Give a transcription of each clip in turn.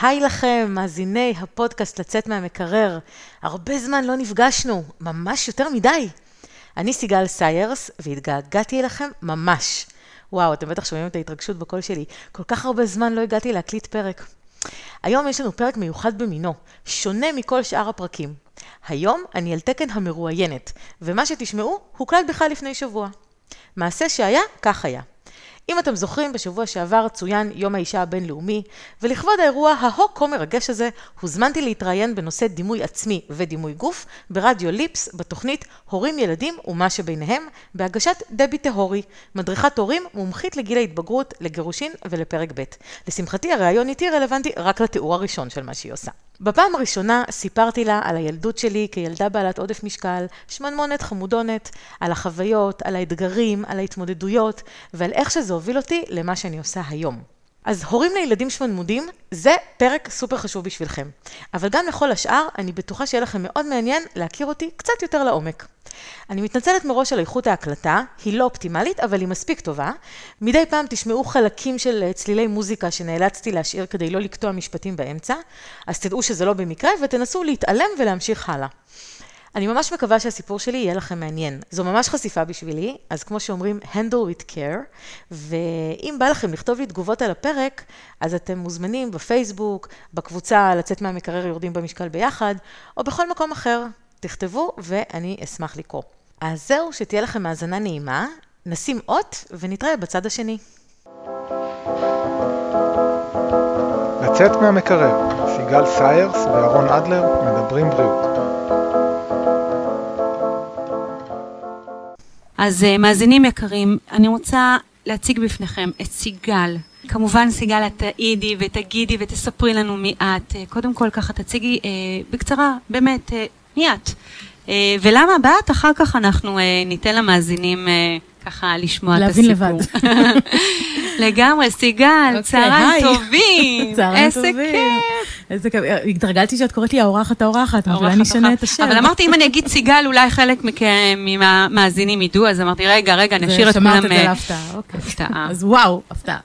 היי לכם, מאזיני הפודקאסט לצאת מהמקרר. הרבה זמן לא נפגשנו, ממש יותר מדי. אני סיגל סיירס, והתגעגעתי אליכם ממש. וואו, אתם בטח שומעים את ההתרגשות בקול שלי. כל כך הרבה זמן לא הגעתי להקליט פרק. היום יש לנו פרק מיוחד במינו, שונה מכל שאר הפרקים. היום אני על תקן המרואיינת, ומה שתשמעו הוקלט בכלל לפני שבוע. מעשה שהיה, כך היה. אם אתם זוכרים, בשבוע שעבר צוין יום האישה הבינלאומי, ולכבוד האירוע ההוק כה מרגש הזה, הוזמנתי להתראיין בנושא דימוי עצמי ודימוי גוף ברדיו ליפס בתוכנית הורים ילדים ומה שביניהם, בהגשת דבי טהורי, מדריכת הורים מומחית לגיל ההתבגרות, לגירושין ולפרק ב'. לשמחתי הראיון איתי רלוונטי רק לתיאור הראשון של מה שהיא עושה. בפעם הראשונה סיפרתי לה על הילדות שלי כילדה בעלת עודף משקל, שמנמונת חמודונת, על החוויות, על האתגרים, על ההתמודדויות, ועל איך שזה הוביל אותי למה שאני עושה היום. אז הורים לילדים שמנמודים, זה פרק סופר חשוב בשבילכם. אבל גם לכל השאר, אני בטוחה שיהיה לכם מאוד מעניין להכיר אותי קצת יותר לעומק. אני מתנצלת מראש על איכות ההקלטה, היא לא אופטימלית, אבל היא מספיק טובה. מדי פעם תשמעו חלקים של צלילי מוזיקה שנאלצתי להשאיר כדי לא לקטוע משפטים באמצע, אז תדעו שזה לא במקרה ותנסו להתעלם ולהמשיך הלאה. אני ממש מקווה שהסיפור שלי יהיה לכם מעניין. זו ממש חשיפה בשבילי, אז כמו שאומרים, handle with care, ואם בא לכם לכתוב לי תגובות על הפרק, אז אתם מוזמנים בפייסבוק, בקבוצה לצאת מהמקרר יורדים במשקל ביחד, או בכל מקום אחר. תכתבו ואני אשמח לקרוא. אז זהו, שתהיה לכם האזנה נעימה, נשים אות ונתראה בצד השני. לצאת מהמקרר, סיגל סיירס ואהרון אדלר מדברים בריאות. אז אה, מאזינים יקרים, אני רוצה להציג בפניכם את סיגל. כמובן סיגל את תעידי ותגידי ותספרי לנו מי את. אה, קודם כל ככה תציגי אה, בקצרה, באמת, אה, מי את? אה, ולמה באת? אחר כך אנחנו אה, ניתן למאזינים אה, ככה לשמוע את הסיפור. להבין לבד. לגמרי, סיגל, אוקיי, צהריים. טובים. צהריים איזה טובים. איזה כיף. התרגלתי שאת קוראת לי האורחת האורחת, אבל אולי אני אשנה. את השם. אבל אמרתי, אם אני אגיד סיגל, אולי חלק מכם, מהמאזינים ידעו, אז אמרתי, רגע, רגע, נשאיר את שמרת כולם... את זה אה, להפתעה, אוקיי. הפתעה. אז וואו, הפתעה.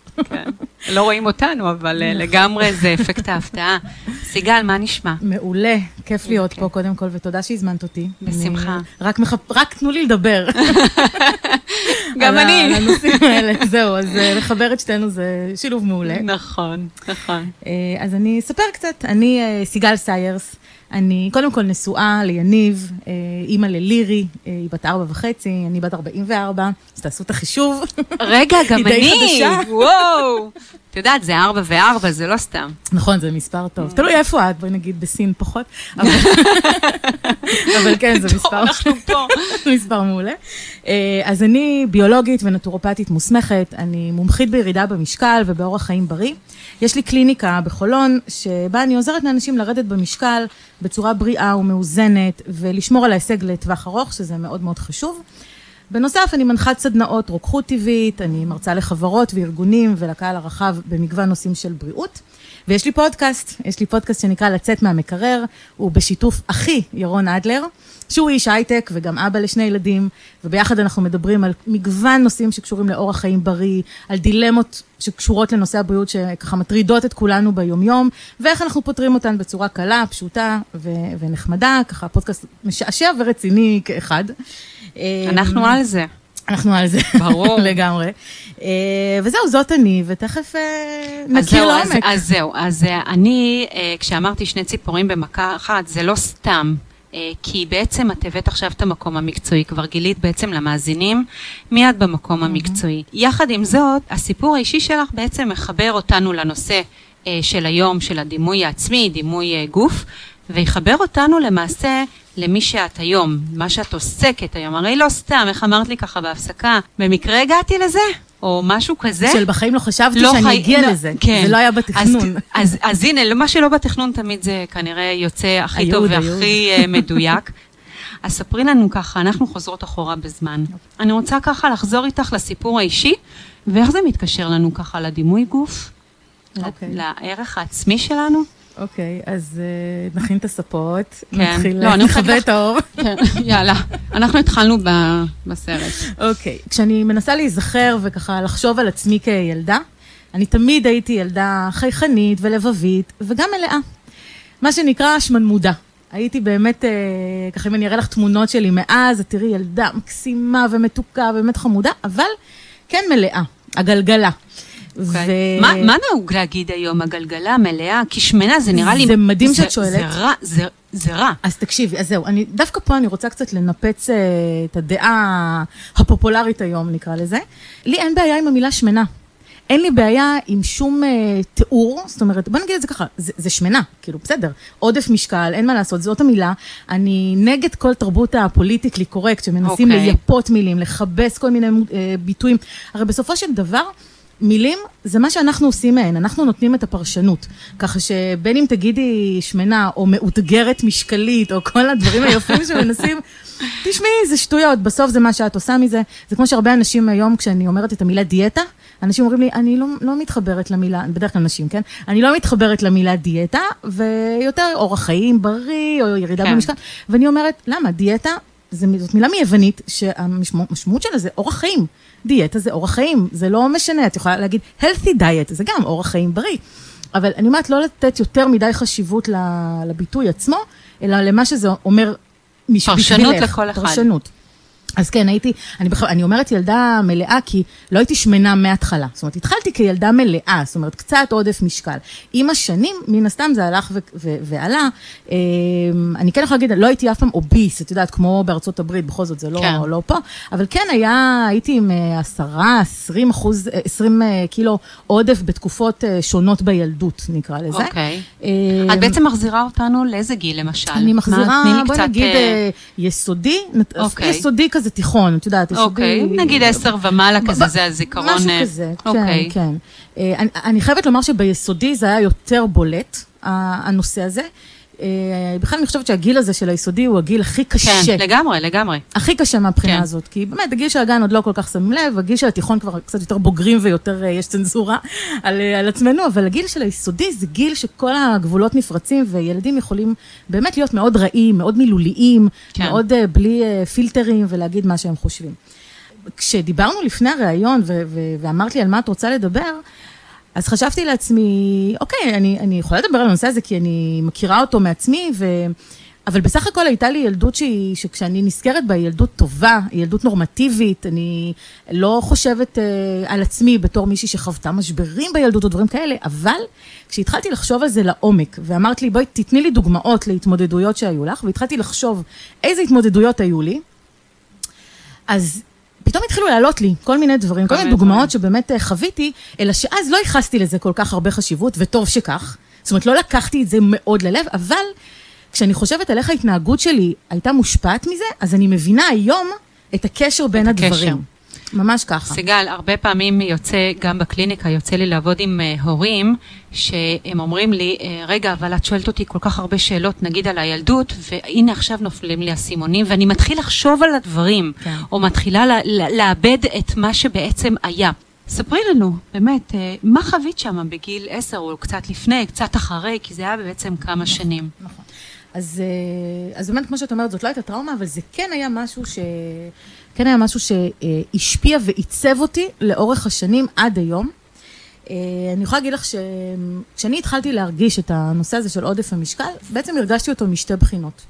כן. לא רואים אותנו, אבל אה, לגמרי זה אפקט ההפתעה. סיגל, מה נשמע? מעולה, כיף להיות אוקיי. פה קודם כל, ותודה שהזמנת אותי. בשמחה. אני רק תנו לי לדבר. גם אני. על הנושאים האלה, זהו, אז אה, לחבר את שתינו זה שילוב מעולה. נכון, נכון. אה, אז אני אספר קצת, אני אה, סיגל סיירס, אני קודם כל נשואה ליניב, אה, אימא ללירי, אה, היא בת ארבע וחצי, אני בת 44, אז תעשו את החישוב. רגע, גם היא די אני. חדשה. וואו. את יודעת, זה ארבע וארבע, זה לא סתם. נכון, זה מספר טוב. תלוי איפה את, בואי נגיד בסין פחות. אבל- כן, זה מספר אנחנו פה. מספר מעולה. אה, אז אני ביולוגית ונטורופטית מוסמכת, אני מומחית בירידה במשקל ובאורח חיים בריא. יש לי קליניקה בחולון, שבה אני עוזרת לאנשים לרדת במשקל בצורה בריאה ומאוזנת, ולשמור על ההישג לטווח ארוך, שזה מאוד מאוד חשוב. בנוסף, אני מנחת סדנאות רוקחות טבעית, אני מרצה לחברות וארגונים ולקהל הרחב במגוון נושאים של בריאות. ויש לי פודקאסט, יש לי פודקאסט שנקרא לצאת מהמקרר, הוא בשיתוף אחי ירון אדלר, שהוא איש הייטק וגם אבא לשני ילדים, וביחד אנחנו מדברים על מגוון נושאים שקשורים לאורח חיים בריא, על דילמות שקשורות לנושא הבריאות שככה מטרידות את כולנו ביומיום, ואיך אנחנו פותרים אותן בצורה קלה, פשוטה ו- ונחמדה, ככה פודקאסט משעשע ורציני כאחד. אנחנו על זה. אנחנו על זה. ברור. לגמרי. אה, וזהו, זאת אני, ותכף אה, נכיר אז, לעומק. אז זהו, אז אה, אני, אה, כשאמרתי שני ציפורים במכה אחת, זה לא סתם. אה, כי בעצם את הבאת עכשיו את המקום המקצועי, כבר גילית בעצם למאזינים מיד במקום המקצועי. יחד עם זאת, הסיפור האישי שלך בעצם מחבר אותנו לנושא אה, של היום, של הדימוי העצמי, דימוי אה, גוף, ויחבר אותנו למעשה למי שאת היום, מה שאת עוסקת היום. הרי לא סתם, איך אמרת לי ככה בהפסקה, במקרה הגעתי לזה? או משהו כזה. של בחיים לא חשבתי לא שאני חי- אגיע לא, לזה. כן. זה לא היה אז, בתכנון. אז, אז הנה, מה שלא בתכנון תמיד זה כנראה יוצא הכי הייעוד, טוב הייעוד. והכי אה, מדויק. אז ספרי לנו ככה, אנחנו חוזרות אחורה בזמן. אני רוצה ככה לחזור איתך לסיפור האישי, ואיך זה מתקשר לנו ככה לדימוי גוף, אוקיי. לערך העצמי שלנו. אוקיי, אז אה, נכין את הספות, כן. נתחיל לכבה את האור. יאללה, אנחנו התחלנו בסרט. אוקיי, כשאני מנסה להיזכר וככה לחשוב על עצמי כילדה, אני תמיד הייתי ילדה חייכנית ולבבית, וגם מלאה. מה שנקרא שמנמודה. הייתי באמת, אה, ככה אם אני אראה לך תמונות שלי מאז, את תראי ילדה מקסימה ומתוקה ובאמת חמודה, אבל כן מלאה, הגלגלה. Okay. אוקיי. ו... מה, מה נהוג להגיד היום, הגלגלה מלאה? כי שמנה זה נראה לי... זה מדהים שאת שואלת. זה רע, זה, זה רע. אז תקשיבי, אז זהו, אני, דווקא פה אני רוצה קצת לנפץ אה, את הדעה הפופולרית היום, נקרא לזה. לי אין בעיה עם המילה שמנה. אין לי בעיה עם שום אה, תיאור, זאת אומרת, בוא נגיד את זה ככה, זה, זה שמנה, כאילו, בסדר, עודף משקל, אין מה לעשות, זאת המילה. אני נגד כל תרבות הפוליטיקלי קורקט, שמנסים okay. אוקיי. לייפות מילים, לכבס כל מיני אה, ביטויים. הרי בסופו של דבר, מילים זה מה שאנחנו עושים מהן, אנחנו נותנים את הפרשנות. ככה שבין אם תגידי שמנה או מאותגרת משקלית, או כל הדברים היפים שמנסים, תשמעי, זה שטויות, בסוף זה מה שאת עושה מזה. זה כמו שהרבה אנשים היום, כשאני אומרת את המילה דיאטה, אנשים אומרים לי, אני לא, לא מתחברת למילה, בדרך כלל נשים, כן? אני לא מתחברת למילה דיאטה, ויותר אורח חיים בריא, או ירידה כן. במשקל, ואני אומרת, למה? דיאטה זאת מילה מיוונית, שהמשמעות שלה זה אורח חיים. דיאטה זה אורח חיים, זה לא משנה, את יכולה להגיד healthy diet, זה גם אורח חיים בריא. אבל אני אומרת לא לתת יותר מדי חשיבות לביטוי עצמו, אלא למה שזה אומר בשבילך. פרשנות לכל אחד. פרשנות. אז כן, הייתי, אני, בכלל, אני אומרת ילדה מלאה כי לא הייתי שמנה מההתחלה. זאת אומרת, התחלתי כילדה מלאה, זאת אומרת, קצת עודף משקל. עם השנים, מן הסתם זה הלך ו- ו- ועלה. אה, אני כן יכולה להגיד, לא הייתי אף פעם אוביס, את יודעת, כמו בארצות הברית, בכל זאת זה לא, כן. לא פה, אבל כן היה, הייתי עם אה, עשרה, עשרים אחוז, אה, עשרים אה, קילו עודף בתקופות שונות בילדות, נקרא לזה. אוקיי. אה, את בעצם מחזירה אותנו לאיזה גיל, למשל? אני מחזירה, בוא נגיד, אה... יסודי, אוקיי. יסודי כזה. כזה תיכון, את יודעת, יסודי... אוקיי, נגיד עשר ומעלה כזה, זה הזיכרון... משהו אה, כזה, כן, אוקיי. כן. אה, אני חייבת לומר שביסודי זה היה יותר בולט, הנושא הזה. אה, בכלל אני חושבת שהגיל הזה של היסודי הוא הגיל הכי קשה. כן, לגמרי, לגמרי. הכי קשה מהבחינה כן. הזאת, כי באמת, הגיל של הגן עוד לא כל כך שמים לב, הגיל של התיכון כבר קצת יותר בוגרים ויותר יש צנזורה על, על עצמנו, אבל הגיל של היסודי זה גיל שכל הגבולות נפרצים, וילדים יכולים באמת להיות מאוד רעים, מאוד מילוליים, כן. מאוד uh, בלי uh, פילטרים ולהגיד מה שהם חושבים. כשדיברנו לפני הריאיון ואמרת לי על מה את רוצה לדבר, אז חשבתי לעצמי, אוקיי, אני, אני יכולה לדבר על הנושא הזה כי אני מכירה אותו מעצמי, ו... אבל בסך הכל הייתה לי ילדות שהיא, שכשאני נזכרת בה, היא ילדות טובה, היא ילדות נורמטיבית, אני לא חושבת uh, על עצמי בתור מישהי שחוותה משברים בילדות או דברים כאלה, אבל כשהתחלתי לחשוב על זה לעומק, ואמרת לי, בואי תתני לי דוגמאות להתמודדויות שהיו לך, והתחלתי לחשוב איזה התמודדויות היו לי, אז פתאום התחילו לעלות לי כל מיני דברים, כל מיני דוגמאות שבאמת אה, חוויתי, אלא שאז לא ייחסתי לזה כל כך הרבה חשיבות, וטוב שכך. זאת אומרת, לא לקחתי את זה מאוד ללב, אבל כשאני חושבת על איך ההתנהגות שלי הייתה מושפעת מזה, אז אני מבינה היום את הקשר בין את הדברים. הקשר. ממש ככה. סיגל, הרבה פעמים יוצא, גם בקליניקה, יוצא לי לעבוד עם uh, הורים, שהם אומרים לי, uh, רגע, אבל את שואלת אותי כל כך הרבה שאלות, נגיד על הילדות, והנה עכשיו נופלים לי האסימונים, ואני מתחיל לחשוב על הדברים, כן. או מתחילה לאבד את מה שבעצם היה. ספרי לנו, באמת, uh, מה חווית שם בגיל עשר, או קצת לפני, קצת אחרי, כי זה היה בעצם כמה נכון, שנים. נכון. אז, אז באמת, כמו שאת אומרת, זאת לא הייתה טראומה, אבל זה כן היה משהו ש... כן היה משהו שהשפיע ועיצב אותי לאורך השנים עד היום. אה, אני יכולה להגיד לך שכשאני התחלתי להרגיש את הנושא הזה של עודף המשקל, בעצם הרגשתי אותו משתי בחינות.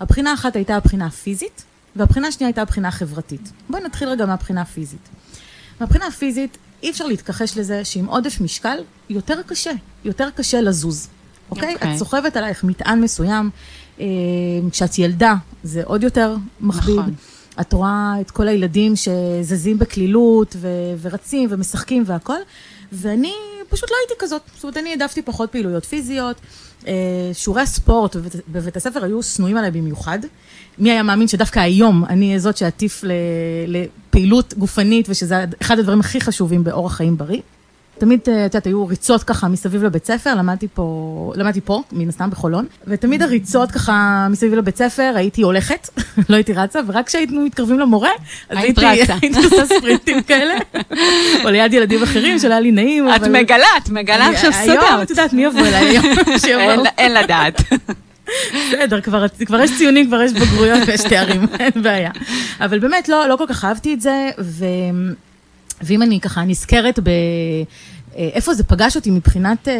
הבחינה האחת הייתה הבחינה הפיזית, והבחינה השנייה הייתה הבחינה החברתית. בואי נתחיל רגע מהבחינה הפיזית. מהבחינה הפיזית, אי אפשר להתכחש לזה שעם עודף משקל יותר קשה, יותר קשה לזוז. אוקיי? Okay? אוקיי. את סוחבת עלייך מטען מסוים, אה, כשאת ילדה זה עוד יותר מכביד. נכון. את רואה את כל הילדים שזזים בקלילות ו- ורצים ומשחקים והכל, ואני פשוט לא הייתי כזאת. זאת אומרת, אני העדפתי פחות פעילויות פיזיות. אה, שיעורי הספורט בבית, בבית הספר היו שנואים עליי במיוחד. מי היה מאמין שדווקא היום אני אהיה זאת שאטיף לפעילות גופנית, ושזה אחד הדברים הכי חשובים באורח חיים בריא. תמיד, אה, את יודעת, היו ריצות ככה מסביב לבית ספר, למדתי פה, למדתי פה, מן הסתם בחולון, ותמיד הריצות ככה מסביב לבית ספר, הייתי הולכת, לא הייתי רצה, ורק כשהיינו מתקרבים למורה, אז הייתי, הייתי עושה ספרינטים כאלה, או ליד ילדים אחרים, שלא היה לי נעים, את מגלה, את מגלה עכשיו סודות. היום, את יודעת, מי יבוא אליי היום? אין לדעת. בסדר, כבר, כבר יש ציונים, כבר יש בגרויות ויש תארים, אין בעיה. אבל באמת, לא, לא כל כך אהבתי את זה, ו... ואם אני ככה נזכרת ב... אה, איפה זה פגש אותי מבחינת אה,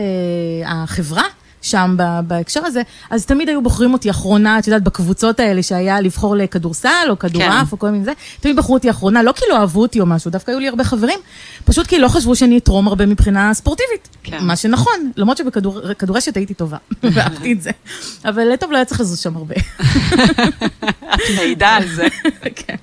החברה. שם בהקשר הזה, אז תמיד היו בוחרים אותי אחרונה, את יודעת, בקבוצות האלה שהיה לבחור לכדורסל או כדורעף כן. או כל מיני זה, תמיד בחרו אותי אחרונה, לא כי לא אהבו אותי או משהו, דווקא היו לי הרבה חברים, פשוט כי לא חשבו שאני אתרום הרבה מבחינה ספורטיבית. כן. מה שנכון, למרות שבכדורשת הייתי טובה, ואהבתי את זה. אבל טוב, לא היה צריך לזוז שם הרבה. את מעידה על זה. כן.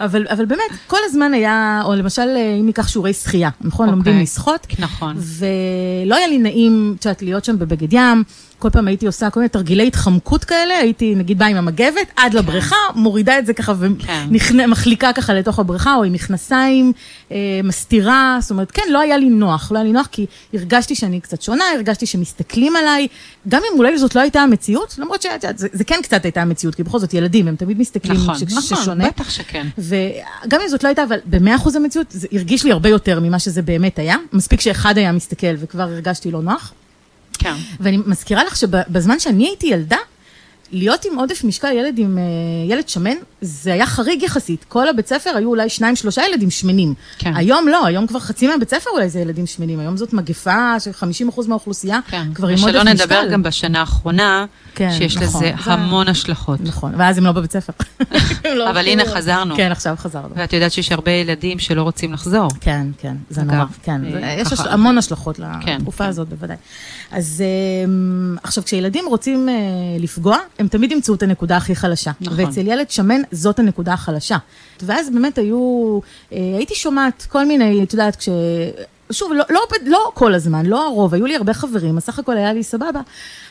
אבל, אבל באמת, כל הזמן היה, או למשל, אה, אם ניקח שיעורי שחייה, נכון? אוקיי. לומדים לשחות. נכון. ולא היה לי נעים, את יודעת, להיות שם בבגד ים. כל פעם הייתי עושה כל מיני תרגילי התחמקות כאלה, הייתי נגיד באה עם המגבת עד לבריכה, מורידה את זה ככה כן. ומחליקה ככה לתוך הבריכה, או עם מכנסיים, אה, מסתירה, זאת אומרת, כן, לא היה לי נוח, לא היה לי נוח כי הרגשתי שאני קצת שונה, הרגשתי שמסתכלים עליי, גם אם אולי זאת לא הייתה המציאות, למרות שאת יודעת, זה, זה כן קצת הייתה המציאות, כי בכל זאת ילדים, הם תמיד מסתכלים נכון, ש- נכון, ששונה. בטח שכן. וגם אם זאת לא הייתה, אבל במאה אחוז המציאות, זה הרגיש לי הרבה יותר ממה שזה באמת היה. מספיק שאחד היה מסתכל וכבר הרגשתי לא נוח. כן. ואני מזכירה לך שבזמן שאני הייתי ילדה, להיות עם עודף משקל ילד עם אה, ילד שמן, זה היה חריג יחסית. כל הבית ספר היו אולי שניים, שלושה ילדים שמנים. כן. היום לא, היום כבר חצי מהבית ספר אולי זה ילדים שמנים. היום זאת מגפה של 50% מהאוכלוסייה, כן. כבר עם עודף ושלא משקל. נדבר גם בשנה האחרונה, כן, שיש נכון. לזה זה- המון השלכות. נכון, ואז הם לא בבית ספר. לא אבל הנה, חזרנו. כן, עכשיו חזרנו. ואת יודעת שיש הרבה ילדים שלא רוצים לחזור. כן, כן, זה אגב, נורא, כן, אה, יש ככה- המון השלכות כן, לתקופה כן. הזאת בוודאי. אז אמ, עכשיו, כשילדים רוצים אה, לפגוע, הם תמיד ימצאו את הנקודה הכי חלשה. נכון. ואצל ילד שמן, זאת הנקודה החלשה. ואז באמת היו, אה, הייתי שומעת כל מיני, את יודעת, כש... שוב, לא, לא, לא כל הזמן, לא הרוב, היו לי הרבה חברים, אז סך הכל היה לי סבבה,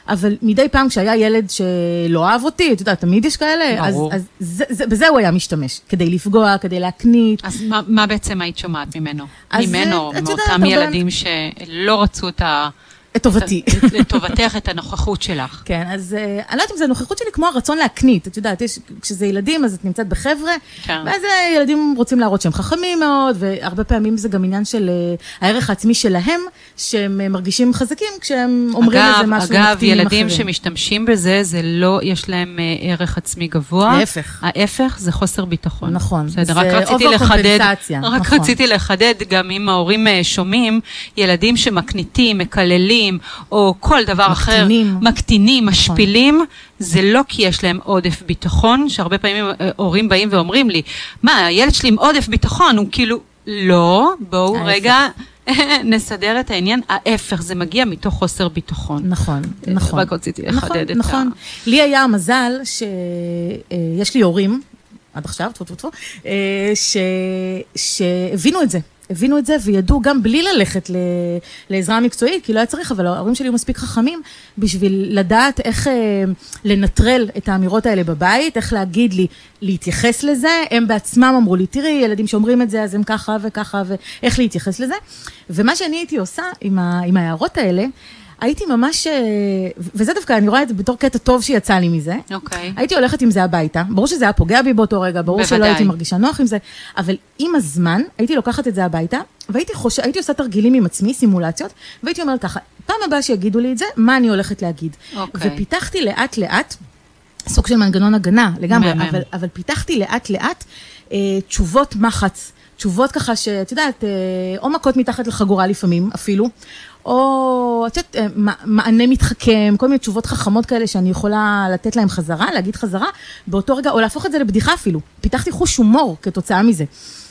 אבל מדי פעם כשהיה ילד שלא אהב אותי, את יודעת, תמיד יש כאלה, אז, ברור. אז זה, זה, בזה הוא היה משתמש, כדי לפגוע, כדי להקנית, אז מה, מה בעצם היית שומעת ממנו? אז, ממנו, אה, מאותם ילדים שלא רצו את ה... את טובתי. לטובתך, את הנוכחות שלך. כן, אז אה, אני לא יודעת אם זה הנוכחות שלי כמו הרצון להקנית, את יודעת, יש, כשזה ילדים אז את נמצאת בחבר'ה, כן. ואז אה, ילדים רוצים להראות שהם חכמים מאוד, והרבה פעמים זה גם עניין של אה, הערך העצמי שלהם, שהם מרגישים חזקים כשהם אומרים אגב, איזה משהו אגב, מקטין עם ילדים אחרים. שמשתמשים בזה, זה לא, יש להם ערך עצמי גבוה. להפך. ההפך זה חוסר ביטחון. נכון. בסדר, רק רציתי לחדד, רק נכון. רציתי לחדד, גם אם ההורים שומעים, ילדים שמקניטים, מקללים, או כל דבר אחר, מקטינים. מקטינים, משפילים, זה לא כי יש להם עודף ביטחון, שהרבה פעמים אה, הורים באים ואומרים לי, מה, הילד שלי עם עודף ביטחון, הוא כאילו, לא, בואו. רגע נסדר את העניין, ההפך, זה מגיע מתוך חוסר ביטחון. נכון, נכון. רק רציתי לחדד את נכון, ה- נכון. לי היה המזל שיש לי הורים, עד עכשיו, טפו טפו טפו, אה, שהבינו את זה. הבינו את זה וידעו גם בלי ללכת ל- לעזרה מקצועית, כי לא היה צריך, אבל ההורים שלי היו מספיק חכמים בשביל לדעת איך אה, לנטרל את האמירות האלה בבית, איך להגיד לי, להתייחס לזה. הם בעצמם אמרו לי, תראי, ילדים שאומרים את זה, אז הם ככה וככה, ואיך להתייחס לזה. ומה שאני הייתי עושה עם, ה- עם ההערות האלה, הייתי ממש, אה, וזה דווקא, אני רואה את זה בתור קטע טוב שיצא לי מזה. אוקיי. הייתי הולכת עם זה הביתה, ברור שזה היה פוגע בי באותו רגע, ברור שלא בוודאי. הייתי מרגישה נוח עם זה, אבל עם הזמן הייתי לוקחת את זה הביתה, והייתי חוש... הייתי עושה תרגילים עם עצמי, סימולציות, והייתי אומרת ככה, פעם הבאה שיגידו לי את זה, מה אני הולכת להגיד? אוקיי. ופיתחתי לאט לאט, סוג של מנגנון הגנה לגמרי, מהמם. אבל, אבל פיתחתי לאט לאט אה, תשובות מחץ, תשובות ככה שאת יודעת, אה, או מכות מתחת לחגורה לפעמים אפילו, או את יודעת, אה, מע- מענה מתחכם, כל מיני תשובות חכמות כאלה שאני יכולה לתת להם חזרה, להגיד חזרה, באותו רגע, או להפוך את זה לבדיחה אפילו. פיתחתי חוש הומור כתוצאה מזה.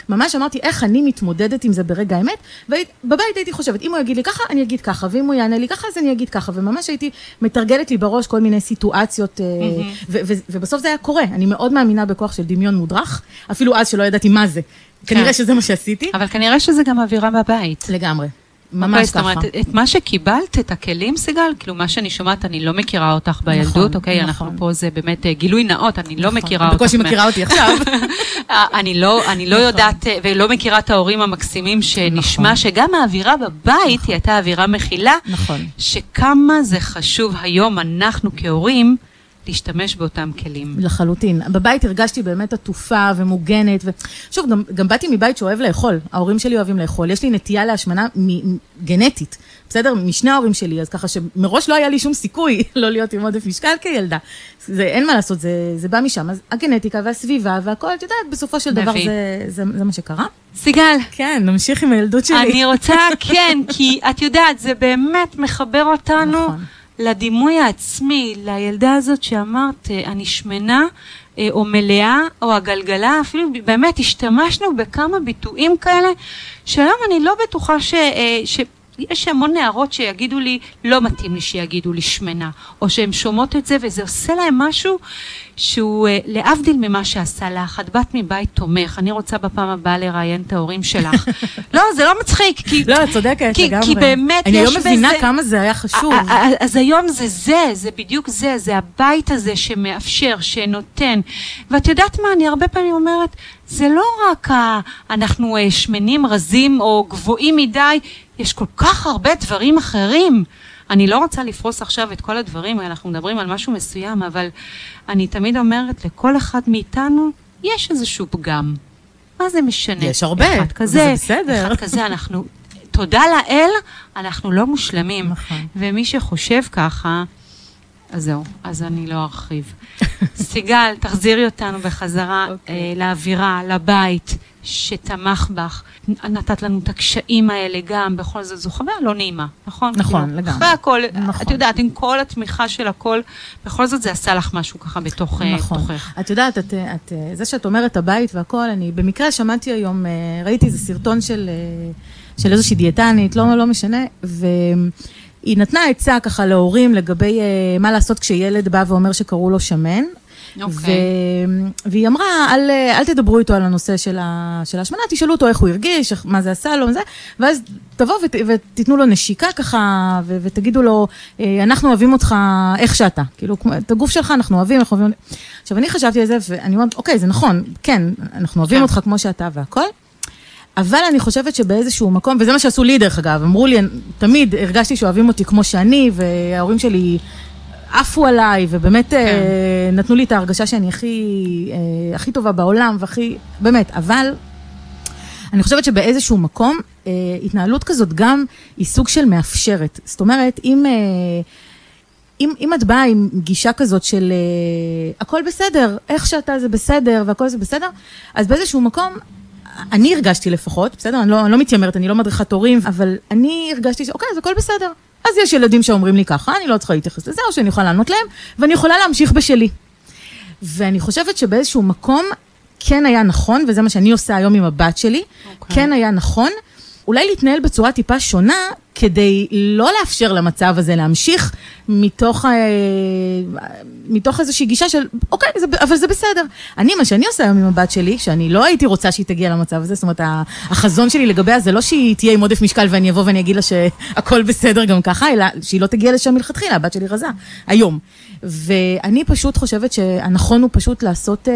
ממש אמרתי איך אני מתמודדת עם זה ברגע האמת, ובבית הייתי חושבת, אם הוא יגיד לי ככה, אני אגיד ככה, ואם הוא יענה לי ככה, אז אני אגיד ככה, וממש הייתי מתרגלת לי בראש כל מיני סיטואציות, אה, ו- ובסוף זה היה קורה. אני מאוד מאמינה בכוח של דמיון מודרך, אפילו אז שלא ידעתי מה זה. כנראה שזה מה שעשיתי. אבל כנראה שזה גם אווירה בבית. לגמרי. אוקיי, ממש זאת ככה. אומרת, את מה שקיבלת, את הכלים, סיגל, כאילו מה שאני שומעת, אני לא מכירה אותך בילדות, נכון, אוקיי? נכון. אנחנו פה זה באמת אה, גילוי נאות, אני לא נכון. מכירה את אותך. בקושי מכירה אותי עכשיו. אה, אני לא, אני לא נכון. יודעת אה, ולא מכירה את ההורים המקסימים, שנשמע נכון. שגם האווירה בבית היא הייתה אווירה מכילה, נכון. שכמה זה חשוב היום, אנחנו כהורים, להשתמש באותם כלים. לחלוטין. בבית הרגשתי באמת עטופה ומוגנת, ושוב, גם, גם באתי מבית שאוהב לאכול, ההורים שלי אוהבים לאכול, יש לי נטייה להשמנה מ- גנטית, בסדר? משני ההורים שלי, אז ככה שמראש לא היה לי שום סיכוי לא להיות עם עודף משקל כילדה. זה, אין מה לעשות, זה, זה בא משם, אז הגנטיקה והסביבה והכל, את יודעת, בסופו של דבר זה, זה, זה מה שקרה. סיגל. כן, נמשיך עם הילדות שלי. אני רוצה, כן, כי את יודעת, זה באמת מחבר אותנו. נכון. לדימוי העצמי, לילדה הזאת שאמרת, אה, אני שמנה, אה, או מלאה, או הגלגלה, אפילו באמת השתמשנו בכמה ביטויים כאלה, שהיום אני לא בטוחה ש... אה, ש... יש המון נערות שיגידו לי, לא מתאים לי שיגידו לי שמנה, או שהן שומעות את זה וזה עושה להן משהו שהוא אה, להבדיל ממה שעשה לך, את בת מבית תומך, אני רוצה בפעם הבאה לראיין את ההורים שלך. לא, זה לא מצחיק, כי... לא, את צודקת לגמרי. כי באמת יש בזה... אני לא מבינה כמה זה היה חשוב. אז היום זה זה, זה בדיוק זה, זה הבית הזה שמאפשר, שנותן. ואת יודעת מה, אני הרבה פעמים אומרת, זה לא רק ה... אנחנו אה, שמנים, רזים או גבוהים מדי, יש כל כך הרבה דברים אחרים. אני לא רוצה לפרוס עכשיו את כל הדברים האלה, אנחנו מדברים על משהו מסוים, אבל אני תמיד אומרת, לכל אחד מאיתנו יש איזשהו פגם. מה זה משנה? יש הרבה, אחד כזה, זה בסדר. אחד כזה, אנחנו, תודה לאל, אנחנו לא מושלמים. נכון. ומי שחושב ככה, אז זהו, אז אני לא ארחיב. סיגל, תחזירי אותנו בחזרה okay. אוקיי. אה, לאווירה, לבית שתמך בך. נתת לנו את הקשיים האלה גם, בכל זאת, זו חוויה לא נעימה, נכון? נכון, כאילו, לגמרי. אחרי הכל, נכון. את יודעת, עם כל התמיכה של הכל, בכל זאת זה עשה לך משהו ככה בתוך, אה, נכון. תוכך. את יודעת, את, את, זה שאת אומרת הבית והכל, אני במקרה שמעתי היום, אה, ראיתי איזה סרטון של, אה, של איזושהי דיאטנית, לא, לא משנה, ו... היא נתנה עצה ככה להורים לגבי uh, מה לעשות כשילד בא ואומר שקראו לו שמן. Okay. אוקיי. ו... והיא אמרה, אל, אל תדברו איתו על הנושא של, ה... של ההשמנה, תשאלו אותו איך הוא הרגיש, מה זה עשה לו, וזה, ואז תבואו ות... ותיתנו לו נשיקה ככה, ו... ותגידו לו, אה, אנחנו אוהבים אותך איך שאתה. כאילו, את הגוף שלך אנחנו אוהבים, אנחנו אוהבים... עכשיו, אני חשבתי על זה, ואני אומרת, אוקיי, זה נכון, כן, אנחנו אוהבים okay. כן. אותך כמו שאתה והכל. אבל אני חושבת שבאיזשהו מקום, וזה מה שעשו לי דרך אגב, אמרו לי, תמיד הרגשתי שאוהבים אותי כמו שאני, וההורים שלי עפו עליי, ובאמת כן. אה, נתנו לי את ההרגשה שאני הכי, אה, הכי טובה בעולם, והכי, באמת, אבל אני חושבת שבאיזשהו מקום, אה, התנהלות כזאת גם היא סוג של מאפשרת. זאת אומרת, אם... אה, אם, אם את באה עם גישה כזאת של uh, הכל בסדר, איך שאתה זה בסדר והכל זה בסדר, אז באיזשהו מקום אני הרגשתי לפחות, בסדר? אני לא, אני לא מתיימרת, אני לא מדריכת הורים, אבל אני הרגשתי שאוקיי, אז הכל בסדר. אז יש ילדים שאומרים לי ככה, אני לא צריכה להתייחס לזה, או שאני יכולה לענות להם, ואני יכולה להמשיך בשלי. ואני חושבת שבאיזשהו מקום כן היה נכון, וזה מה שאני עושה היום עם הבת שלי, okay. אוקיי. כן היה נכון, אולי להתנהל בצורה טיפה שונה, כדי לא לאפשר למצב הזה להמשיך מתוך, אה, מתוך איזושהי גישה של, אוקיי, זה, אבל זה בסדר. אני, מה שאני עושה היום עם הבת שלי, שאני לא הייתי רוצה שהיא תגיע למצב הזה, זאת אומרת, החזון שלי לגביה זה לא שהיא תהיה עם עודף משקל ואני אבוא ואני אגיד לה שהכל בסדר גם ככה, אלא שהיא לא תגיע לשם מלכתחילה, הבת שלי רזה, היום. ואני פשוט חושבת שהנכון הוא פשוט לעשות, אה,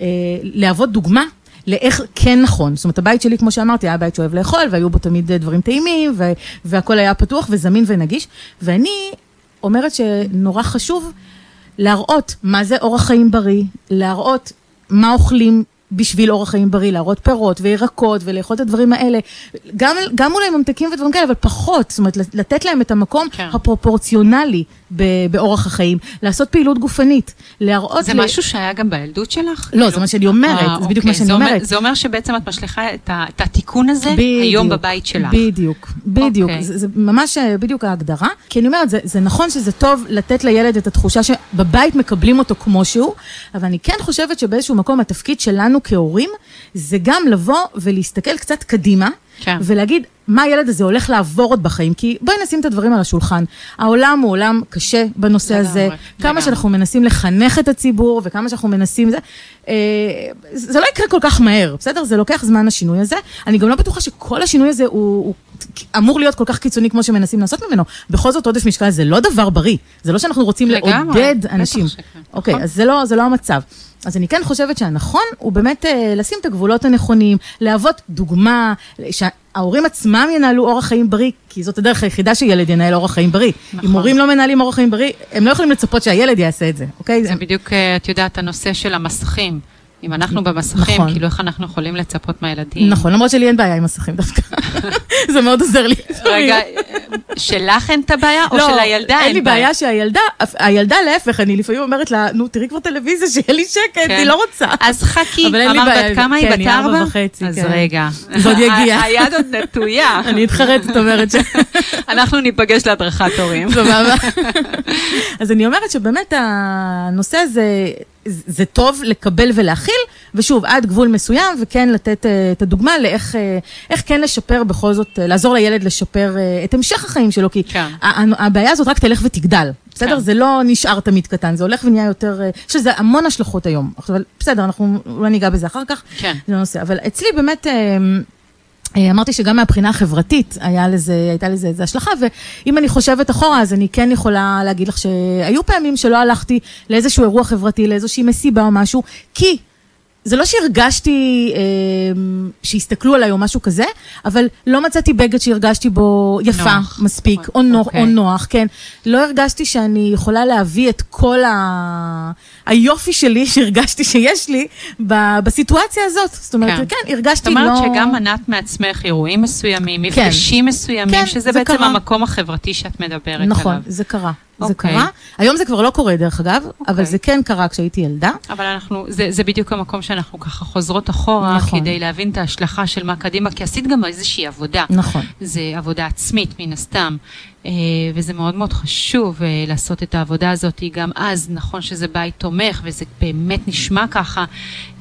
אה, להוות דוגמה לאיך כן נכון. זאת אומרת, הבית שלי, כמו שאמרתי, היה בית שאוהב לאכול, והיו בו תמיד דברים טעימים, והכל היה פתוח וזמין ונגיש. ואני אומרת שנורא חשוב להראות מה זה אורח חיים בריא, להראות מה אוכלים בשביל אורח חיים בריא, להראות פירות וירקות ולאכול את הדברים האלה, גם, גם אולי ממתקים ודברים כאלה, אבל פחות, זאת אומרת, לתת להם את המקום כן. הפרופורציונלי באורח החיים, לעשות פעילות גופנית, להראות... זה ל... משהו שהיה גם בילדות שלך? לא, זה מה שאני אומרת, 아, זה בדיוק אוקיי. מה שאני זה אומרת. אומר, זה אומר שבעצם את משליכה את, ה, את התיקון הזה בדיוק, היום בבית שלך. בדיוק, בדיוק, אוקיי. זה, זה ממש אה, בדיוק ההגדרה, כי אני אומרת, זה, זה נכון שזה טוב לתת לילד את התחושה שבבית מקבלים אותו כמו שהוא, אבל אני כן חושבת שבאיזשהו מקום התפקיד שלנו כהורים, זה גם לבוא ולהסתכל קצת קדימה. כן. ולהגיד מה הילד הזה הולך לעבור עוד בחיים, כי בואי נשים את הדברים על השולחן. העולם הוא עולם קשה בנושא לגמרי, הזה, לגמרי. כמה שאנחנו מנסים לחנך את הציבור וכמה שאנחנו מנסים זה, אה, זה לא יקרה כל כך מהר, בסדר? זה לוקח זמן השינוי הזה. אני גם לא בטוחה שכל השינוי הזה הוא, הוא אמור להיות כל כך קיצוני כמו שמנסים לעשות ממנו. בכל זאת, עודף משקל זה לא דבר בריא. זה לא שאנחנו רוצים לגמרי, לעודד אנשים. אוקיי, נכון. אז זה לא, זה לא המצב. אז אני כן חושבת שהנכון הוא באמת אה, לשים את הגבולות הנכונים, להוות דוגמה, שההורים עצמם ינהלו אורח חיים בריא, כי זאת הדרך היחידה שילד ינהל אורח חיים בריא. נכון. אם הורים לא מנהלים אורח חיים בריא, הם לא יכולים לצפות שהילד יעשה את זה, אוקיי? זה בדיוק, אה, את יודעת, הנושא של המסכים. אם אנחנו במסכים, נכון. כאילו איך אנחנו יכולים לצפות מהילדים? נכון, למרות שלי אין בעיה עם מסכים דווקא. זה מאוד עוזר לי. רגע, שלך אין את הבעיה, או לא, של הילדה אין לי בעיה שהילדה, הילדה להפך, אני לפעמים אומרת לה, נו, תראי כבר טלוויזיה, שיהיה לי שקט, כן. אני לא רוצה. אז חכי, אין אמרת בת כמה היא? כן, בת היא ארבע ארבע? וחצי, אז כן. רגע. זה עוד יגיע. היד עוד נטויה. אני אתחרט, את אומרת ש... אנחנו ניפגש להדרכת הורים. סבבה. אז אני אומרת שבאמת הנושא הזה, זה טוב לקבל ולהכיל, ושוב, עד גבול מסוים, וכן לתת אה, את הדוגמה לאיך איך כן לשפר בכל זאת, אה, לעזור לילד לשפר אה, את המשך החיים שלו, כי כן. הבעיה הזאת רק תלך ותגדל. בסדר? כן. זה לא נשאר תמיד קטן, זה הולך ונהיה יותר, יש לזה המון השלכות היום. עכשיו, בסדר, אנחנו אולי ניגע בזה אחר כך. כן. זה לא נושא. אבל אצלי באמת, אה, אמרתי שגם מהבחינה החברתית היה לזה, הייתה לזה איזו השלכה, ואם אני חושבת אחורה, אז אני כן יכולה להגיד לך שהיו פעמים שלא הלכתי לאיזשהו אירוע חברתי, לאיזושהי מסיבה או משהו, כי... זה לא שהרגשתי אה, שהסתכלו עליי או משהו כזה, אבל לא מצאתי בגד שהרגשתי בו יפה נוח. מספיק, או, נוח, אוקיי. או נוח, כן. לא הרגשתי שאני יכולה להביא את כל ה... היופי שלי שהרגשתי שיש לי ב... בסיטואציה הזאת. זאת אומרת, כן. כן, הרגשתי זאת אומרת לא... שגם מנעת מעצמך אירועים מסוימים, כן. מפגשים מסוימים, כן, שזה זה בעצם קרה. המקום החברתי שאת מדברת נכון, עליו. זה קרה. זה אוקיי. קרה. היום זה כבר לא קורה, דרך אגב, אבל אוקיי. זה כן קרה כשהייתי ילדה. אבל אנחנו, זה, זה בדיוק המקום שאנחנו ככה חוזרות אחורה, נכון. כדי להבין את ההשלכה של מה קדימה, כי עשית גם איזושהי עבודה. נכון. זה עבודה עצמית, מן הסתם, אה, וזה מאוד מאוד חשוב אה, לעשות את העבודה הזאת. גם אז, נכון שזה בית תומך, וזה באמת נשמע ככה.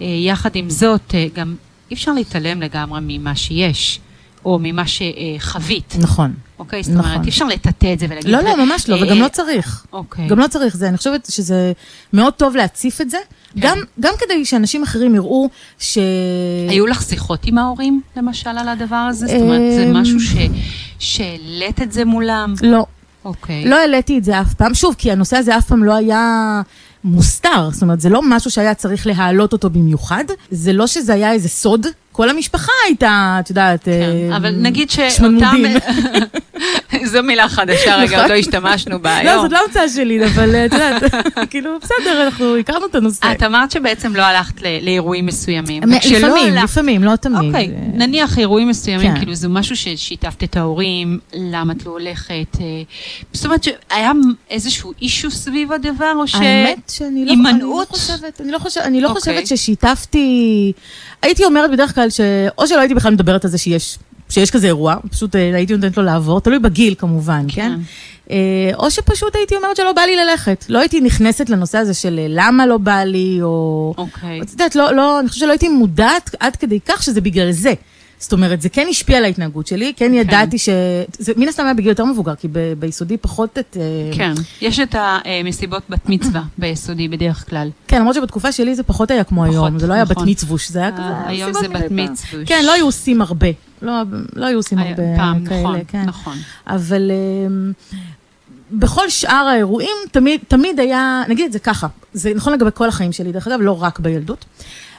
אה, יחד עם זאת, גם אי אפשר להתעלם לגמרי ממה שיש, או ממה שחווית. נכון. אוקיי? זאת אומרת, נכון. אי אפשר לטאטא את זה ולהגיד... לא, לא, ממש לא, אה, וגם לא צריך. אוקיי. גם לא צריך זה, אני חושבת שזה מאוד טוב להציף את זה, כן. גם, גם כדי שאנשים אחרים יראו ש... היו לך שיחות עם ההורים, למשל, על הדבר הזה? זאת אומרת, זה אמ, משהו ש... שהעלית את זה מולם? לא, אוקיי. לא העליתי את זה אף פעם, שוב, כי הנושא הזה אף פעם לא היה מוסתר, זאת אומרת, זה לא משהו שהיה צריך להעלות אותו במיוחד, זה לא שזה היה איזה סוד, כל המשפחה הייתה, את יודעת, כן, אה, אבל נגיד שאותם... זו מילה חדשה, רגע, נכון. עוד לא השתמשנו בה לא, היום. זאת לא המצאה שלי, אבל אה, את יודעת, כאילו, בסדר, אנחנו הכרנו את הנושא. את אמרת שבעצם לא הלכת לאירועים מסוימים. לפעמים, לפעמים, לא תמיד. אוקיי, נניח אירועים מסוימים, כן. כאילו זה משהו ששיתפת את ההורים, למה את לא הולכת? אה, זאת אומרת שהיה איזשהו אישו סביב הדבר, או ש... האמת שאני לא, הימנעות? אני לא חושבת, לא, לא אוקיי. חושבת ששיתפתי, הייתי אומרת בדרך כלל שאו שלא הייתי בכלל מדברת על זה שיש, שיש כזה אירוע, פשוט אה, הייתי נותנת לו לעבור, תלוי בגיל כמובן, כן? כן. אה, או שפשוט הייתי אומרת שלא בא לי ללכת, לא הייתי נכנסת לנושא הזה של אה, למה לא בא לי, או... אוקיי. את יודעת, לא, לא, אני חושבת שלא הייתי מודעת עד כדי כך שזה בגלל זה. זאת אומרת, זה כן השפיע על ההתנהגות שלי, כן ידעתי ש... זה מן הסתם היה בגיל יותר מבוגר, כי ב- ביסודי פחות את... אה, כן, יש את המסיבות בת מצווה ביסודי בדרך כלל. כן, למרות שבתקופה שלי זה פחות היה כמו היום, זה לא היה בת נכון. מצווש, זה היה אה, כזה... היום זה בת. מצווש. כן, לא היו עושים הרבה. לא, לא היו עושים היה הרבה כאלה, נכון, כן. נכון. אבל אמ, בכל שאר האירועים תמיד, תמיד היה, נגיד את זה ככה, זה נכון לגבי כל החיים שלי, דרך אגב, לא רק בילדות.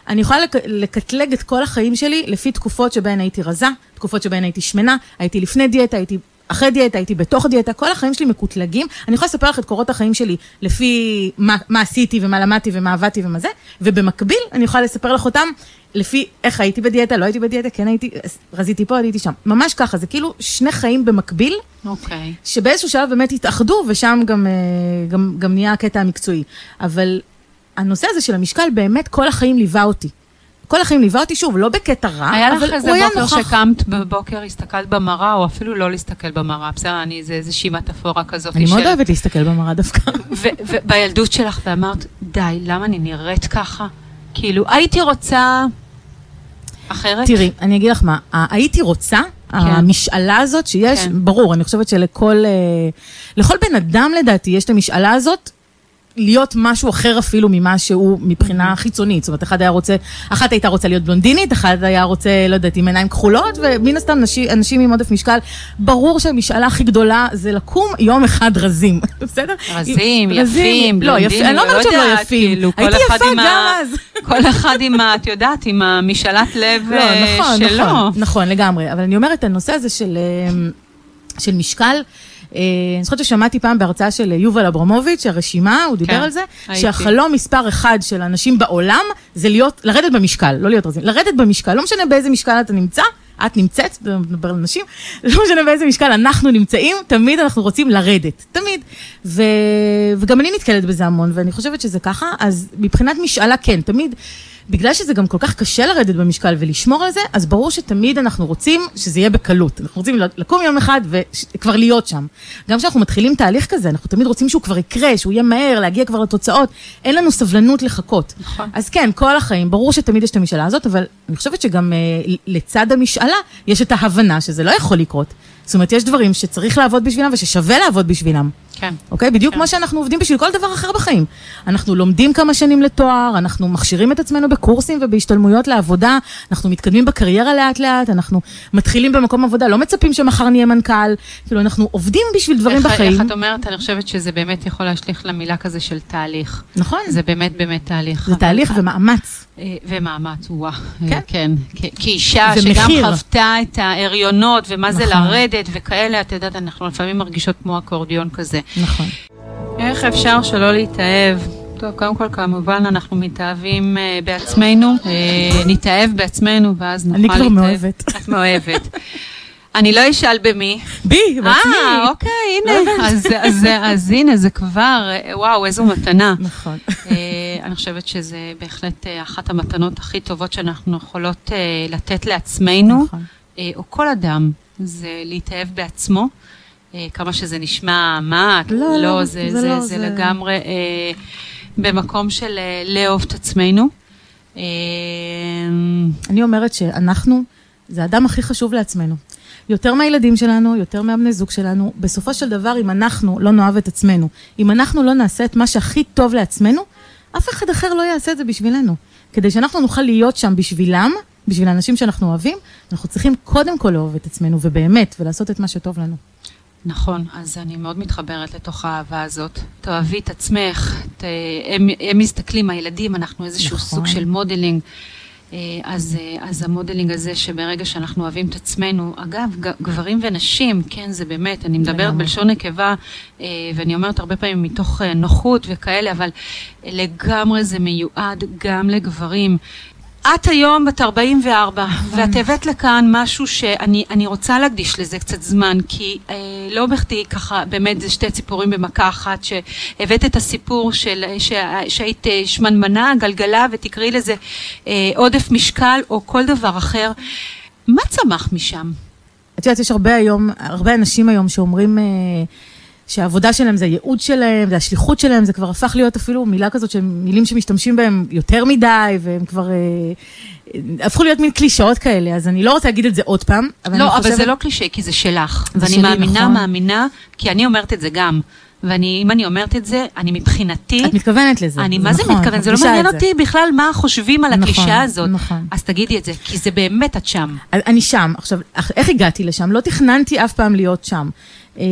אני יכולה לק- לקטלג את כל החיים שלי לפי תקופות שבהן הייתי רזה, תקופות שבהן הייתי שמנה, הייתי לפני דיאטה, הייתי אחרי דיאטה, הייתי בתוך דיאטה, כל החיים שלי מקוטלגים. אני יכולה לספר לך את קורות החיים שלי לפי מה, מה עשיתי ומה למדתי ומה עבדתי ומה זה, ובמקביל אני יכולה לספר לך אותם לפי איך הייתי בדיאטה, לא הייתי בדיאטה, כן הייתי, רזיתי פה, הייתי שם. ממש ככה, זה כאילו שני חיים במקביל. אוקיי. שבאיזשהו שלב באמת התאחדו, ושם גם, אה, גם, גם נהיה הקטע המקצועי. אבל הנושא הזה של המשקל באמת כל החיים ליווה אותי. כל החיים ליווה אותי, שוב, לא בקטע רע, היה לך אבל איזה הוא היה בוקר נוכח. שקמת בבוקר, הסתכלת במראה, או אפילו לא להסתכל במראה, בסדר, אני, זה איזושהי מטאפורה כזאת אני של... מאוד אוהבת להסתכל במראה דווקא. ובילדות שלך, ואמרת, די, למה אני נראית ככה? כאילו, הייתי רוצה אחרת? תראי, אני אגיד לך מה, הייתי רוצה, המשאלה הזאת שיש, כן. ברור, אני חושבת שלכל אה, לכל בן אדם לדעתי יש את המשאלה הזאת, להיות משהו אחר אפילו ממה שהוא מבחינה חיצונית. זאת אומרת, אחד היה רוצה, אחת הייתה רוצה להיות בלונדינית, אחד היה רוצה, לא יודעת, עם עיניים כחולות, ומן הסתם נשים, אנשים עם עודף משקל, ברור שהמשאלה הכי גדולה זה לקום יום אחד רזים, בסדר? רזים, יפים, לא, יפים, אני לא אומרת שהם לא יפים, כאילו, כל הייתי אחד יפה גם אז. כל אחד עם ה... את יודעת, עם המשאלת לב לא, אה, נכון, שלו. נכון, נכון, לגמרי. אבל אני אומרת, הנושא הזה של, אה, של משקל, אני זוכרת ששמעתי פעם בהרצאה של יובל אברמוביץ', הרשימה, הוא דיבר כן, על זה, הייתי. שהחלום מספר אחד של אנשים בעולם זה להיות, לרדת במשקל, לא להיות רזים, לרדת במשקל, לא משנה באיזה משקל אתה נמצא, את נמצאת, מדבר על נשים, לא משנה באיזה משקל אנחנו נמצאים, תמיד אנחנו רוצים לרדת, תמיד. ו... וגם אני נתקלת בזה המון, ואני חושבת שזה ככה, אז מבחינת משאלה כן, תמיד, בגלל שזה גם כל כך קשה לרדת במשקל ולשמור על זה, אז ברור שתמיד אנחנו רוצים שזה יהיה בקלות. אנחנו רוצים לקום יום אחד וכבר להיות שם. גם כשאנחנו מתחילים תהליך כזה, אנחנו תמיד רוצים שהוא כבר יקרה, שהוא יהיה מהר, להגיע כבר לתוצאות. אין לנו סבלנות לחכות. נכון. אז כן, כל החיים, ברור שתמיד יש את המשאלה הזאת, אבל אני חושבת שגם אה, לצד המשאלה, יש את ההבנה שזה לא יכול לקרות. זאת אומרת, יש דברים שצריך לעבוד בשבילם וששווה לעבוד בשבילם. כן. אוקיי? בדיוק כן. כמו שאנחנו עובדים בשביל כל דבר אחר בחיים. אנחנו לומדים כמה שנים לתואר, אנחנו מכשירים את עצמנו בקורסים ובהשתלמויות לעבודה, אנחנו מתקדמים בקריירה לאט לאט, אנחנו מתחילים במקום עבודה, לא מצפים שמחר נהיה מנכ"ל, כאילו אנחנו עובדים בשביל דברים איך, בחיים. איך את אומרת? אני חושבת שזה באמת יכול להשליך למילה כזה של תהליך. נכון, זה באמת באמת תהליך. זה תהליך ומאמץ. אה, ומאמץ, וואה. כן. כן. כ- כאישה זה שגם. חוותה את ההריונות ומה זה נכון. לרדת וכאלה, את יודעת, אנחנו לפעמים מרגישות כמו אקורדיון כזה. נכון. איך אפשר שלא להתאהב? טוב, קודם כל, כמובן, אנחנו מתאהבים אה, בעצמנו, אה, נתאהב בעצמנו, ואז נוכל אני להתאהב. כבר מאוהבת. את מאוהבת. אני לא אשאל במי. בי, בעצמי. אה, אוקיי, הנה. אז, אז, אז הנה, זה כבר, אה, וואו, איזו מתנה. נכון. אה, אני חושבת שזה בהחלט אה, אחת המתנות הכי טובות שאנחנו יכולות אה, לתת לעצמנו, נכון. אה, או כל אדם, זה להתאהב בעצמו. אה, כמה שזה נשמע, מה, את- לא, לא, זה, זה זה, לא, זה, זה- לגמרי אה, במקום של אה, לאהוב את עצמנו. אה, אני אומרת שאנחנו, זה האדם הכי חשוב לעצמנו. יותר מהילדים שלנו, יותר מהבני זוג שלנו. בסופו של דבר, אם אנחנו לא נאהב את עצמנו, אם אנחנו לא נעשה את מה שהכי טוב לעצמנו, אף אחד אחר לא יעשה את זה בשבילנו. כדי שאנחנו נוכל להיות שם בשבילם, בשביל האנשים שאנחנו אוהבים, אנחנו צריכים קודם כל לאהוב את עצמנו, ובאמת, ולעשות את מה שטוב לנו. נכון, אז אני מאוד מתחברת לתוך האהבה הזאת. תאהבי את עצמך, ת, הם, הם מסתכלים, הילדים, אנחנו איזשהו נכון. סוג של modeling. אה, אז, אה, אז ה modeling הזה שברגע שאנחנו אוהבים את עצמנו, אגב, גברים ונשים, כן, זה באמת, אני מדברת. בלשון נקבה, אה, ואני אומרת הרבה פעמים מתוך נוחות וכאלה, אבל לגמרי זה מיועד גם לגברים. את היום בת 44, ואת הבאת לכאן משהו שאני אני רוצה להקדיש לזה קצת זמן, כי אה, לא בכדי ככה, באמת זה שתי ציפורים במכה אחת, שהבאת את הסיפור של, ש, שהיית אה, שמנמנה, גלגלה, ותקראי לזה אה, עודף משקל או כל דבר אחר. מה צמח משם? את יודעת, יש הרבה היום, הרבה אנשים היום שאומרים אה, שהעבודה שלהם זה הייעוד שלהם, זה השליחות שלהם, זה כבר הפך להיות אפילו מילה כזאת, מילים שמשתמשים בהם יותר מדי, והם כבר אה, אה, הפכו להיות מין קלישאות כאלה, אז אני לא רוצה להגיד את זה עוד פעם, אבל אני לא, אבל חושבת... זה לא קלישאה, כי זה שלך. זה ואני שלי, מאמינה, נכון. מאמינה, כי אני אומרת את זה גם. ואם אני אומרת את זה, אני מבחינתי... את מתכוונת לזה. אני זה מה זה נכון, מתכוון, זה לא מעניין את אותי בכלל מה חושבים על נכון, הקלישאה הזאת. נכון. אז תגידי את זה, כי זה באמת את שם. אני שם. עכשיו, איך הגעתי לשם? לא תכננתי אף פעם להיות שם. אה,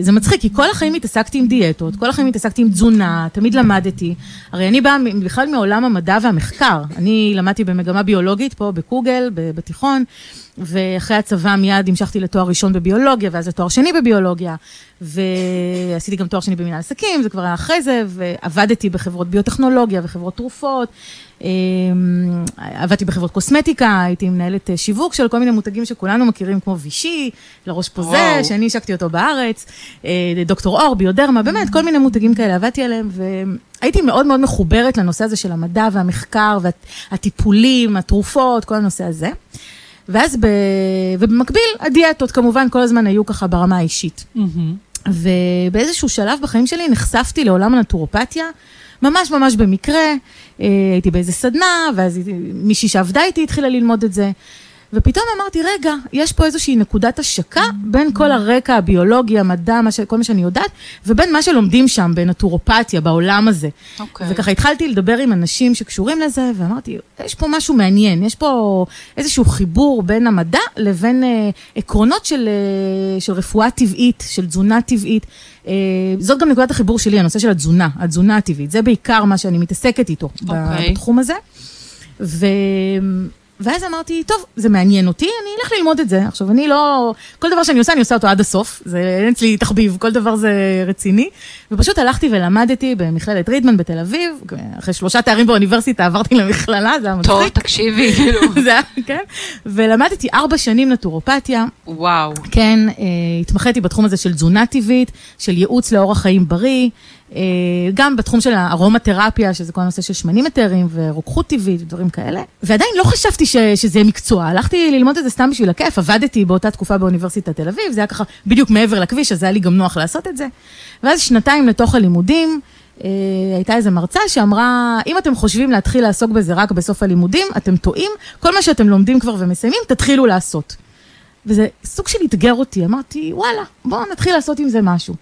זה מצחיק, כי כל החיים התעסקתי עם דיאטות, כל החיים התעסקתי עם תזונה, תמיד למדתי. הרי אני באה בכלל מעולם המדע והמחקר. אני למדתי במגמה ביולוגית פה בקוגל, בתיכון, ואחרי הצבא מיד המשכתי לתואר ראשון בביולוגיה, ואז לתואר שני בביולוגיה, ועשיתי גם תואר שני במנהל עסקים, זה כבר היה אחרי זה, ועבדתי בחברות ביוטכנולוגיה וחברות תרופות. אמ, עבדתי בחברות קוסמטיקה, הייתי מנהלת אה, שיווק של כל מיני מותגים שכולנו מכירים, כמו וישי, לראש פוזה, וואו. שאני השקתי אותו בארץ, אה, דוקטור אור, ביודרמה, באמת, כל מיני מותגים כאלה עבדתי עליהם, והייתי מאוד מאוד מחוברת לנושא הזה של המדע והמחקר והטיפולים, התרופות, כל הנושא הזה. ואז, ב... ובמקביל, הדיאטות כמובן כל הזמן היו ככה ברמה האישית. ובאיזשהו שלב בחיים שלי נחשפתי לעולם הנטורופתיה, ממש ממש במקרה, אה, הייתי באיזה סדנה, ואז מישהי שעבדה איתי התחילה ללמוד את זה. ופתאום אמרתי, רגע, יש פה איזושהי נקודת השקה בין כל הרקע הביולוגי, המדע, מה ש... כל מה שאני יודעת, ובין מה שלומדים שם, בנטורופתיה, בעולם הזה. אוקיי. וככה התחלתי לדבר עם אנשים שקשורים לזה, ואמרתי, יש פה משהו מעניין, יש פה איזשהו חיבור בין המדע לבין אה, עקרונות של, אה, של רפואה טבעית, של תזונה טבעית. אה, זאת גם נקודת החיבור שלי, הנושא של התזונה, התזונה הטבעית. זה בעיקר מה שאני מתעסקת איתו אוקיי. בתחום הזה. ו... ואז אמרתי, טוב, זה מעניין אותי, אני אלך ללמוד את זה. עכשיו, אני לא... כל דבר שאני עושה, אני עושה אותו עד הסוף. זה אין אצלי תחביב, כל דבר זה רציני. ופשוט הלכתי ולמדתי במכללת רידמן בתל אביב. אחרי שלושה תארים באוניברסיטה עברתי למכללה, זה היה מצחיק. טוב, תקשיבי, כאילו. זה היה, כן. ולמדתי ארבע שנים נטורופתיה. וואו. כן, אה, התמחיתי בתחום הזה של תזונה טבעית, של ייעוץ לאורח חיים בריא, גם בתחום של הארומתרפיה, שזה כל הנושא של שמנים מטרים ורוקחות טבעית ודברים כאלה. ועדיין לא חשבתי ש, שזה יהיה מקצוע, הלכתי ללמוד את זה סתם בשביל הכיף, עבדתי באותה תקופה באוניברסיטת תל אביב, זה היה ככה בדיוק מעבר לכביש, אז היה לי גם נוח לעשות את זה. ואז שנתיים לתוך הלימודים, אה, הייתה איזו מרצה שאמרה, אם אתם חושבים להתחיל לעסוק בזה רק בסוף הלימודים, אתם טועים, כל מה שאתם לומדים כבר ומסיימים, תתחילו לעשות. וזה סוג של אתגר אותי, אמרתי, וואלה, בואו נתחיל לעשות עם זה משהו.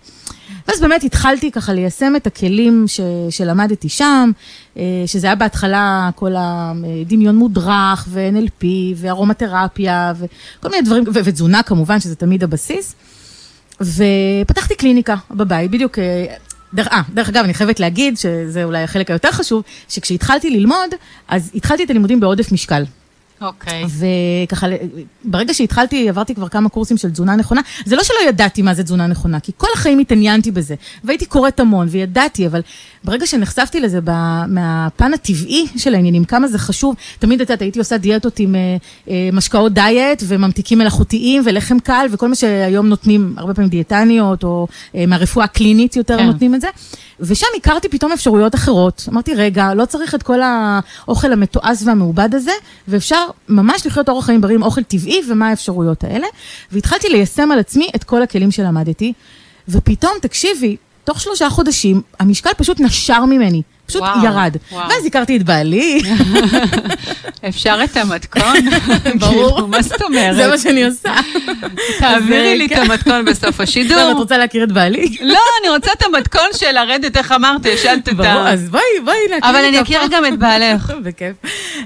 ואז באמת התחלתי ככה ליישם את הכלים ש, שלמדתי שם, אה, שזה היה בהתחלה כל הדמיון מודרך, ו-NLP, וארומתרפיה, וכל מיני דברים, ו- ותזונה כמובן, שזה תמיד הבסיס. ופתחתי קליניקה בבית, בדיוק, אה, דרך, אה, דרך אגב, אני חייבת להגיד, שזה אולי החלק היותר חשוב, שכשהתחלתי ללמוד, אז התחלתי את הלימודים בעודף משקל. אוקיי. וככה, ברגע שהתחלתי, עברתי כבר כמה קורסים של תזונה נכונה. זה לא שלא ידעתי מה זה תזונה נכונה, כי כל החיים התעניינתי בזה, והייתי קוראת המון, וידעתי, אבל ברגע שנחשפתי לזה ב, מהפן הטבעי של העניינים, כמה זה חשוב, תמיד, את יודעת, הייתי עושה דיאטות עם אה, אה, משקאות דיאט, וממתיקים מלאכותיים, ולחם קל, וכל מה שהיום נותנים, הרבה פעמים דיאטניות, או אה, מהרפואה הקלינית יותר כן. נותנים את זה. ושם הכרתי פתאום אפשרויות אחרות. אמרתי, רגע, לא צריך את כל האוכל המתועש והמעובד הזה, ואפשר ממש לחיות אורח חיים בריא עם אוכל טבעי, ומה האפשרויות האלה. והתחלתי ליישם על עצמי את כל הכלים שלמדתי, ופתאום, תקשיבי, תוך שלושה חודשים, המשקל פשוט נשר ממני. פשוט וואו, ירד. וואו. ואז הכרתי את בעלי, אפשר את המתכון? ברור. כאילו, מה זאת אומרת? זה מה שאני עושה. תעבירי לי את כן. המתכון בסוף למה, את השידור. רוצה להכיר את בעלי? לא, אני רוצה את המתכון של לרדת, איך אמרת, ישנת את ברור, ה... אז בואי, בואי להכיר אבל אני את אכיר. גם את בעלך. בכיף.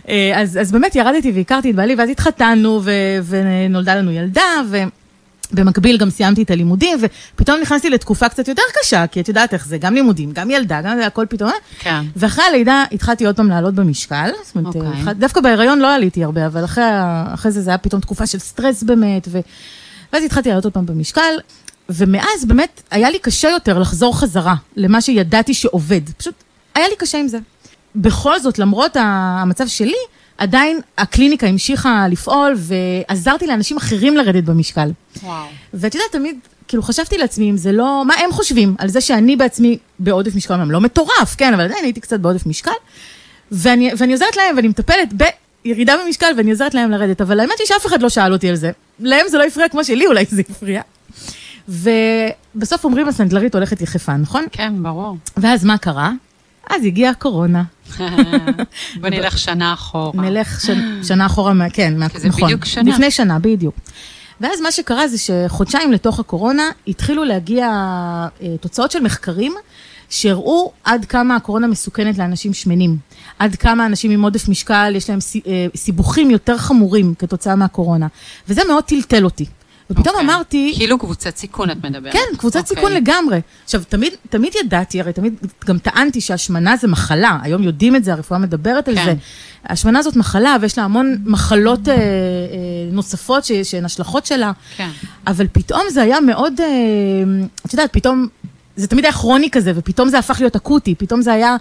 אה, אז, באמת ירדתי והכרתי את בעלי, ואז התחתנו, ונולדה לנו ילדה, ובמקביל גם סיימתי את הלימודים, ופתאום נכנסתי לתקופה קצת יותר קשה, כי את יודעת איך זה, גם לימודים, גם ילדה, גם זה הכל פתאום. אה? כן. ואחרי הלידה התחלתי עוד פעם לעלות במשקל, זאת אומרת, אוקיי. התחל- דווקא בהיריון לא עליתי הרבה, אבל אחרי, אחרי זה זה היה פתאום תקופה של סטרס באמת, ו... ואז התחלתי לעלות עוד פעם במשקל, ומאז באמת היה לי קשה יותר לחזור חזרה למה שידעתי שעובד, פשוט היה לי קשה עם זה. בכל זאת, למרות המצב שלי, עדיין הקליניקה המשיכה לפעול, ועזרתי לאנשים אחרים לרדת במשקל. וואו. ואת יודעת, תמיד, כאילו חשבתי לעצמי, אם זה לא, מה הם חושבים על זה שאני בעצמי בעודף משקל, אומנם לא מטורף, כן, אבל עדיין הייתי קצת בעודף משקל, ואני, ואני עוזרת להם, ואני מטפלת בירידה במשקל, ואני עוזרת להם לרדת, אבל האמת היא שאף אחד לא שאל אותי על זה. להם זה לא הפריע כמו שלי, אולי זה הפריע. ובסוף אומרים, הסנדלרית הולכת יחפה, נכון? כן, ברור. ואז מה קרה? אז הגיעה הקורונה. בוא נלך שנה אחורה. נלך שנ, שנה אחורה, כן, כי זה נכון. בדיוק שנה. לפני שנה, בדיוק. ואז מה שקרה זה שחודשיים לתוך הקורונה התחילו להגיע אה, תוצאות של מחקרים שהראו עד כמה הקורונה מסוכנת לאנשים שמנים. עד כמה אנשים עם עודף משקל, יש להם אה, סיבוכים יותר חמורים כתוצאה מהקורונה. וזה מאוד טלטל אותי. ופתאום אוקיי. אמרתי, כאילו קבוצת סיכון את מדברת. כן, קבוצת אוקיי. סיכון לגמרי. עכשיו, תמיד, תמיד ידעתי, הרי תמיד גם טענתי שהשמנה זה מחלה, היום יודעים את זה, הרפואה מדברת על כן. זה. השמנה זאת מחלה, ויש לה המון מחלות אה, אה, נוספות שהן השלכות שלה. כן. אבל פתאום זה היה מאוד, אה, את יודעת, פתאום, זה תמיד היה כרוני כזה, ופתאום זה הפך להיות אקוטי, פתאום זה היה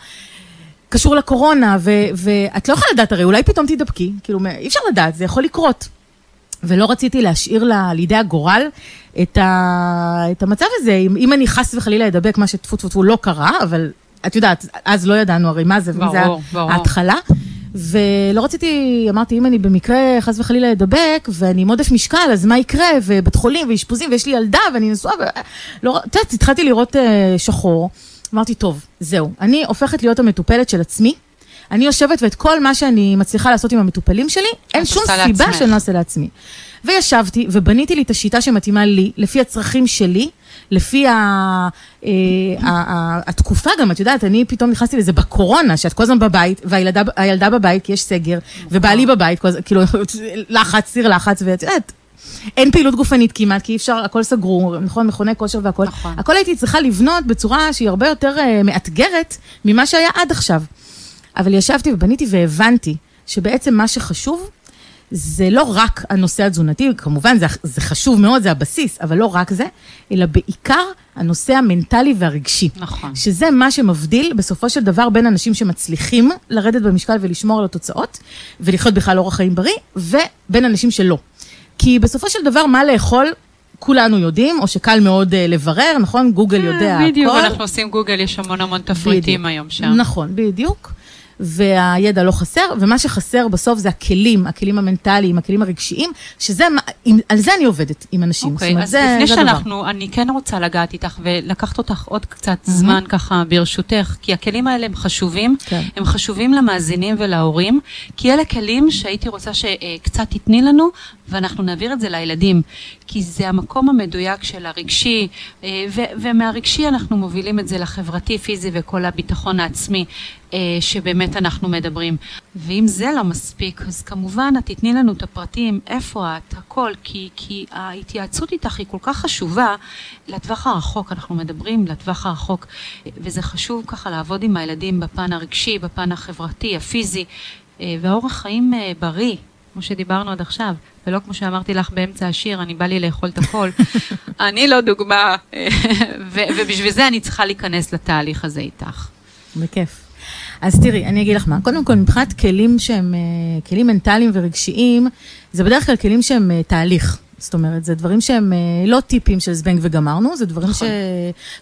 קשור לקורונה, ו, ואת לא יכולה לדעת, הרי אולי פתאום תידבקי, כאילו, אי אפשר לדעת, זה יכול לקרות. ולא רציתי להשאיר לה, לידי הגורל את, ה, את המצב הזה, אם, אם אני חס וחלילה אדבק, מה שטפו טפו טפו לא קרה, אבל את יודעת, אז לא ידענו הרי מה זה, ואם זה ברור, ברור. ההתחלה. ולא רציתי, אמרתי, אם אני במקרה חס וחלילה אדבק, ואני עם עודף משקל, אז מה יקרה? ובית חולים, ואשפוזים, ויש לי ילדה, ואני נשואה, ו... לא, את יודעת, התחלתי לראות uh, שחור. אמרתי, טוב, זהו, אני הופכת להיות המטופלת של עצמי, אני יושבת ואת כל מה שאני מצליחה לעשות עם המטופלים שלי, אין שום סיבה לעצמך. שאני לא אעשה לעצמי. וישבתי ובניתי לי את השיטה שמתאימה לי, לפי הצרכים שלי, לפי ה, אה, ה, ה, התקופה גם, את יודעת, אני פתאום נכנסתי לזה בקורונה, שאת כל הזמן בבית, והילדה הילדה בבית, כי יש סגר, ובעלי בבית, כל הזמן, כאילו, לחץ, סיר לחץ, ואת יודעת, אין פעילות גופנית כמעט, כי אי אפשר, הכל סגרו, נכון, מכוני כושר והכל. נכון. הכל הייתי צריכה לבנות בצורה שהיא הרבה יותר uh, מאתגרת ממה שהיה עד עכשיו. אבל ישבתי ובניתי והבנתי שבעצם מה שחשוב, זה לא רק הנושא התזונתי, כמובן זה, זה חשוב מאוד, זה הבסיס, אבל לא רק זה, אלא בעיקר הנושא המנטלי והרגשי. נכון. שזה מה שמבדיל בסופו של דבר בין אנשים שמצליחים לרדת במשקל ולשמור על התוצאות, ולחיות בכלל אורח חיים בריא, ובין אנשים שלא. כי בסופו של דבר, מה לאכול, כולנו יודעים, או שקל מאוד uh, לברר, נכון? גוגל יודע הכל. אה, בדיוק, אנחנו עושים גוגל, יש המון המון תפריטים בדיוק. היום שם. נכון, בדיוק. והידע לא חסר, ומה שחסר בסוף זה הכלים, הכלים המנטליים, הכלים הרגשיים, שזה, עם- על זה אני עובדת עם אנשים. זאת אוקיי, אז זה- לפני זה. שאנחנו, אני כן רוצה לגעת איתך ולקחת אותך עוד קצת זמן ככה ברשותך, כי הכלים האלה הם חשובים, כן. הם חשובים למאזינים ולהורים, כי אלה כלים שהייתי רוצה שקצת תתני לנו, ואנחנו נעביר את זה לילדים, כי זה המקום המדויק של הרגשי, אה, ו- ומהרגשי אנחנו מובילים את זה לחברתי, פיזי וכל הביטחון העצמי. אה, שבאמת אנחנו מדברים. ואם זה לא מספיק, אז כמובן את תתני לנו את הפרטים, איפה את, הכל, כי, כי ההתייעצות איתך היא כל כך חשובה לטווח הרחוק, אנחנו מדברים לטווח הרחוק, וזה חשוב ככה לעבוד עם הילדים בפן הרגשי, בפן החברתי, הפיזי, אה, והאורח חיים בריא. כמו שדיברנו עד עכשיו, ולא כמו שאמרתי לך באמצע השיר, אני בא לי לאכול את הכל. אני לא דוגמה, ו- ובשביל זה אני צריכה להיכנס לתהליך הזה איתך. בכיף. אז תראי, אני אגיד לך מה. קודם כל, מבחינת כלים שהם אה, כלים מנטליים ורגשיים, זה בדרך כלל כלים שהם אה, תהליך. זאת אומרת, זה דברים שהם אה, לא טיפים של זבנג וגמרנו, זה דברים ש... נכון.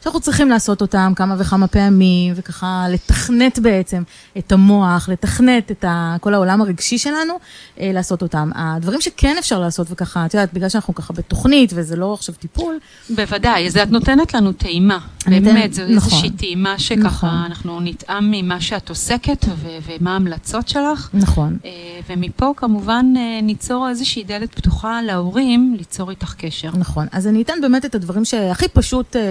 שאנחנו צריכים לעשות אותם כמה וכמה פעמים, וככה לתכנת בעצם את המוח, לתכנת את ה... כל העולם הרגשי שלנו, אה, לעשות אותם. הדברים שכן אפשר לעשות, וככה, את יודעת, בגלל שאנחנו ככה בתוכנית, וזה לא עכשיו טיפול, בוודאי, אז את נותנת לנו טעימה, באמת, זו נכון. איזושהי טעימה שככה נכון. אנחנו נטעם ממה שאת עוסקת ו- ומה ההמלצות שלך. נכון. אה, ומפה כמובן ניצור איזושהי דלת פתוחה להורים ליצור איתך קשר. נכון. אז אני אתן באמת את הדברים שהכי פשוט אה,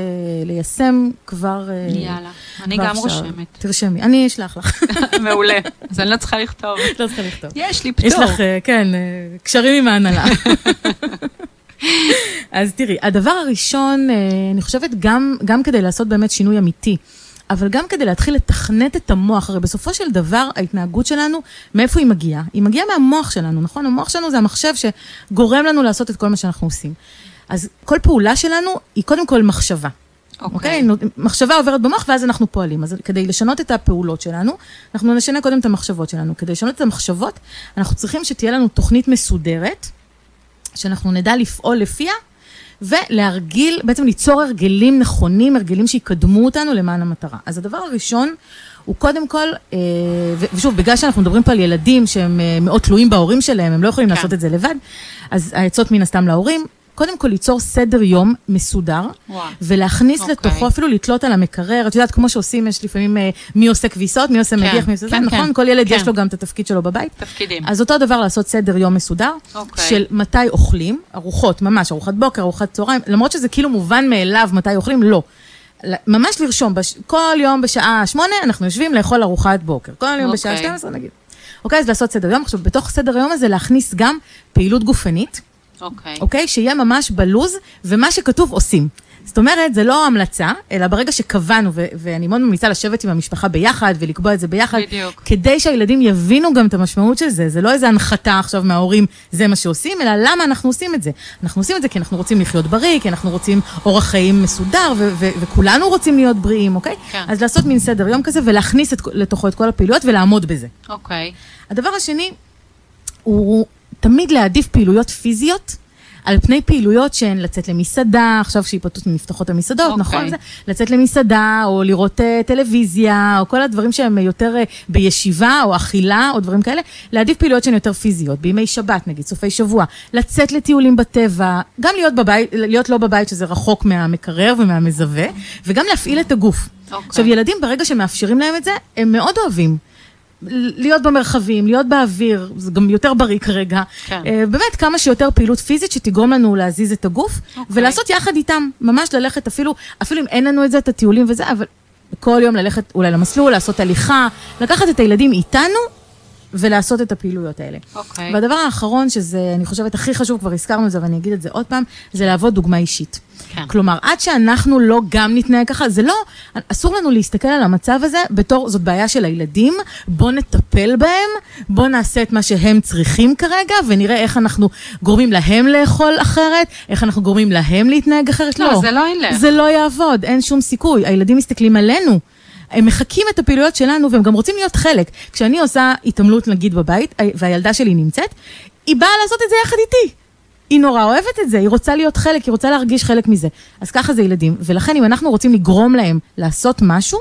ליישם כבר... אה, יאללה, אני גם עכשיו. רושמת. תרשמי, אני אשלח לך. מעולה, אז אני לא צריכה לכתוב. לא צריכה לכתוב. יש לי יש פטור. לך, אה, כן, אה, קשרים עם ההנהלה. אז תראי, הדבר הראשון, אה, אני חושבת גם, גם כדי לעשות באמת שינוי אמיתי, אבל גם כדי להתחיל לתכנת את המוח, הרי בסופו של דבר ההתנהגות שלנו, מאיפה היא מגיעה? היא מגיעה מהמוח שלנו, נכון? המוח שלנו זה המחשב שגורם לנו לעשות את כל מה שאנחנו עושים. אז כל פעולה שלנו היא קודם כל מחשבה. אוקיי? נו- מחשבה עוברת במוח ואז אנחנו פועלים. אז כדי לשנות את הפעולות שלנו, אנחנו נשנה קודם את המחשבות שלנו. כדי לשנות את המחשבות, אנחנו צריכים שתהיה לנו תוכנית מסודרת, שאנחנו נדע לפעול לפיה, ולהרגיל, בעצם ליצור הרגלים נכונים, הרגלים שיקדמו אותנו למען המטרה. אז הדבר הראשון הוא קודם כל, אה, ושוב, בגלל שאנחנו מדברים פה על ילדים שהם אה, מאוד תלויים בהורים שלהם, הם לא יכולים כן. לעשות את זה לבד, אז העצות מן הסתם להורים, קודם כל ליצור סדר יום מסודר, וואו. ולהכניס אוקיי. לתוכו, אפילו לתלות על המקרר, את יודעת, כמו שעושים, יש לפעמים אה, מי עושה כביסות, מי עושה כן, מדיח, מי עושה זה, כן, נכון? כן, כל ילד יש כן. לו גם את התפקיד שלו בבית. תפקידים. אז אותו דבר לעשות סדר יום מסודר, אוקיי. של מתי אוכלים, ארוחות, ממש, ארוחת בוקר, ארוחת צהריים, למרות שזה כאילו מובן מאליו מתי אוכלים, לא. ממש לרשום, בש... כל יום בשעה שמונה אנחנו יושבים לאכול ארוחת בוקר, כל יום בשעה אוקיי. 12 נגיד. אוקיי, אז לעשות סדר יום, עכשיו בתוך סדר היום הזה להכניס גם פעילות גופנית, אוקיי. אוקיי? שיהיה ממש בלוז, ומה שכתוב עושים. זאת אומרת, זה לא המלצה, אלא ברגע שקבענו, ו- ואני מאוד ממליצה לשבת עם המשפחה ביחד ולקבוע את זה ביחד, בדיוק. כדי שהילדים יבינו גם את המשמעות של זה. זה לא איזה הנחתה עכשיו מההורים, זה מה שעושים, אלא למה אנחנו עושים את זה. אנחנו עושים את זה כי אנחנו רוצים לחיות בריא, כי אנחנו רוצים אורח חיים מסודר, ו- ו- וכולנו רוצים להיות בריאים, אוקיי? כן. אז לעשות מין סדר יום כזה ולהכניס את, לתוכו את כל הפעילויות ולעמוד בזה. אוקיי. הדבר השני הוא תמיד להעדיף פעילויות פיזיות. על פני פעילויות שהן לצאת למסעדה, עכשיו שהיפתות נפתחות המסעדות, אוקיי. נכון? זה, לצאת למסעדה, או לראות uh, טלוויזיה, או כל הדברים שהם יותר uh, בישיבה, או אכילה, או דברים כאלה, להעדיף פעילויות שהן יותר פיזיות, בימי שבת נגיד, סופי שבוע, לצאת לטיולים בטבע, גם להיות בבית, להיות לא בבית שזה רחוק מהמקרר ומהמזווה, וגם להפעיל את הגוף. אוקיי. עכשיו, ילדים ברגע שמאפשרים להם את זה, הם מאוד אוהבים. להיות במרחבים, להיות באוויר, זה גם יותר בריא כרגע. כן. אה, באמת, כמה שיותר פעילות פיזית שתגרום לנו להזיז את הגוף, אוקיי. ולעשות יחד איתם, ממש ללכת אפילו, אפילו אם אין לנו את זה, את הטיולים וזה, אבל כל יום ללכת אולי למסלול, לעשות הליכה, לקחת את הילדים איתנו. ולעשות את הפעילויות האלה. אוקיי. והדבר האחרון, שזה, אני חושבת, הכי חשוב, כבר הזכרנו את זה, ואני אגיד את זה עוד פעם, זה להוות דוגמה אישית. כן. כלומר, עד שאנחנו לא גם נתנהג ככה, זה לא, אסור לנו להסתכל על המצב הזה בתור, זאת בעיה של הילדים, בוא נטפל בהם, בוא נעשה את מה שהם צריכים כרגע, ונראה איך אנחנו גורמים להם לאכול אחרת, איך אנחנו גורמים להם להתנהג אחרת. לא, זה לא ילך. זה לא יעבוד, אין שום סיכוי. הילדים מסתכלים עלינו. הם מחקים את הפעילויות שלנו והם גם רוצים להיות חלק. כשאני עושה התעמלות נגיד בבית, והילדה שלי נמצאת, היא באה לעשות את זה יחד איתי. היא נורא אוהבת את זה, היא רוצה להיות חלק, היא רוצה להרגיש חלק מזה. אז ככה זה ילדים. ולכן אם אנחנו רוצים לגרום להם לעשות משהו,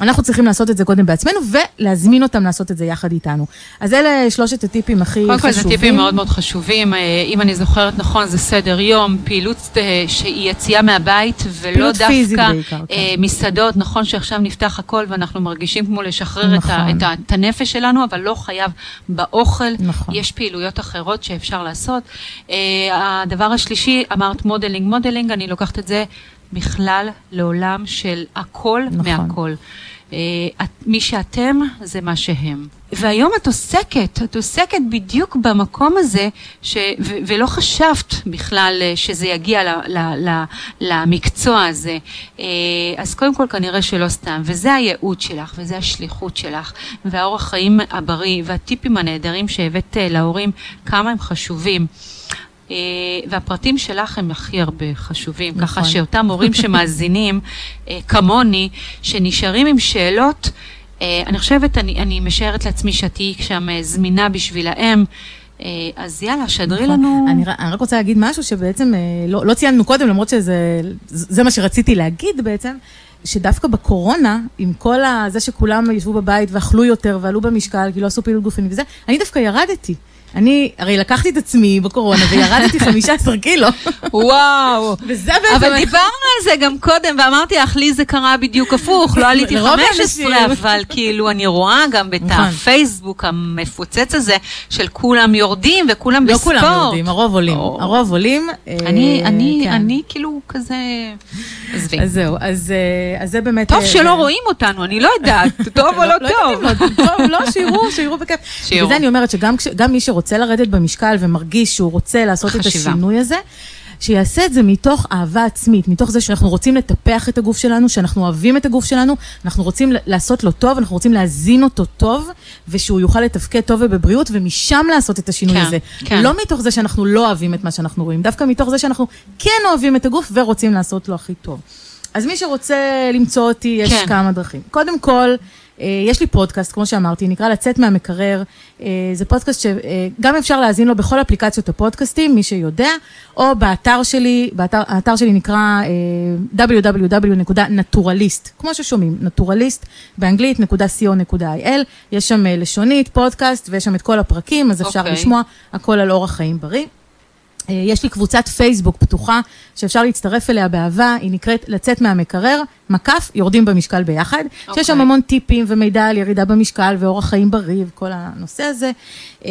אנחנו צריכים לעשות את זה קודם בעצמנו, ולהזמין אותם לעשות את זה יחד איתנו. אז אלה שלושת הטיפים הכי קודם חשובים. כל זה טיפים מאוד מאוד חשובים, אה, אם אני זוכרת נכון זה סדר יום, פעילות אה, שהיא יציאה מהבית ולא דווקא פיזית בעיקר, כן. אה, מסעדות, נכון שעכשיו נפתח הכל ואנחנו מרגישים כמו לשחרר נכון. את, ה, את הנפש שלנו, אבל לא חייב באוכל, נכון. יש פעילויות אחרות שאפשר לעשות. אה, הדבר השלישי, אמרת modeling, modeling, אני לוקחת את זה בכלל לעולם של הכל נכון. מהכל. אה, מי שאתם זה מה שהם. והיום את עוסקת, את עוסקת בדיוק במקום הזה, ש, ו, ולא חשבת בכלל אה, שזה יגיע ל, ל, ל, למקצוע הזה. אה, אז קודם כל כנראה שלא סתם, וזה הייעוד שלך, וזה השליחות שלך, והאורח חיים הבריא, והטיפים הנהדרים שהבאת להורים, כמה הם חשובים. אה, והפרטים שלך הם הכי הרבה חשובים, נכון. ככה שאותם הורים שמאזינים, אה, כמוני, שנשארים עם שאלות, אה, אני חושבת, אני, אני משערת לעצמי שאת תהיי שם זמינה בשבילהם, אז יאללה, שדרי נכון. לנו. אני, אני רק רוצה להגיד משהו שבעצם לא, לא ציינו קודם, למרות שזה זה מה שרציתי להגיד בעצם, שדווקא בקורונה, עם כל ה- זה שכולם ישבו בבית ואכלו יותר ועלו במשקל, כי לא עשו פעילות גופנית וזה, אני דווקא ירדתי. אני, הרי לקחתי את עצמי בקורונה וירדתי 15 קילו. וואו. וזה בעצם... אבל דיברנו על זה גם קודם, ואמרתי לך, לי זה קרה בדיוק הפוך, לא עליתי לרוב 15, האנשים. אבל כאילו, אני רואה גם את נכון. הפייסבוק המפוצץ הזה, של כולם יורדים וכולם לא בספורט. כולם יורדים, הרוב עולים. הרוב עולים. אני, אה, אני, כן. אני כאילו כזה... עזבי. אז זהו, אז אה, זה באמת... טוב אה, שלא רואים אותנו, אני לא יודעת, טוב או לא טוב. לא, טוב, לא, שיראו, שיראו בכיף. שיראו. וזה אני אומרת שגם מי שרוצה לרדת במשקל ומרגיש שהוא רוצה לעשות את חשיבה. השינוי הזה, שיעשה את זה מתוך אהבה עצמית, מתוך זה שאנחנו רוצים לטפח את הגוף שלנו, שאנחנו אוהבים את הגוף שלנו, אנחנו רוצים לעשות לו טוב, אנחנו רוצים להזין אותו טוב, ושהוא יוכל לתפקד טוב ובבריאות, ומשם לעשות את השינוי כן, הזה. כן. לא מתוך זה שאנחנו לא אוהבים את מה שאנחנו רואים, דווקא מתוך זה שאנחנו כן אוהבים את הגוף ורוצים לעשות לו הכי טוב. אז מי שרוצה למצוא אותי, יש כן. כמה דרכים. קודם כל, יש לי פודקאסט, כמו שאמרתי, נקרא לצאת מהמקרר. אה, זה פודקאסט שגם אפשר להאזין לו בכל אפליקציות הפודקאסטים, מי שיודע, או באתר שלי, באתר, האתר שלי נקרא אה, www.naturalist, כמו ששומעים, naturalist, באנגלית, .co.il, יש שם אה, לשונית, פודקאסט, ויש שם את כל הפרקים, אז אפשר אוקיי. לשמוע הכל על אורח חיים בריא. אה, יש לי קבוצת פייסבוק פתוחה, שאפשר להצטרף אליה באהבה, היא נקראת לצאת מהמקרר, מקף, יורדים במשקל ביחד, שיש שם אוקיי. המון טיפים ומידע על ירידה במשקל ואורח חיים בריא וכל הנושא הזה. אה,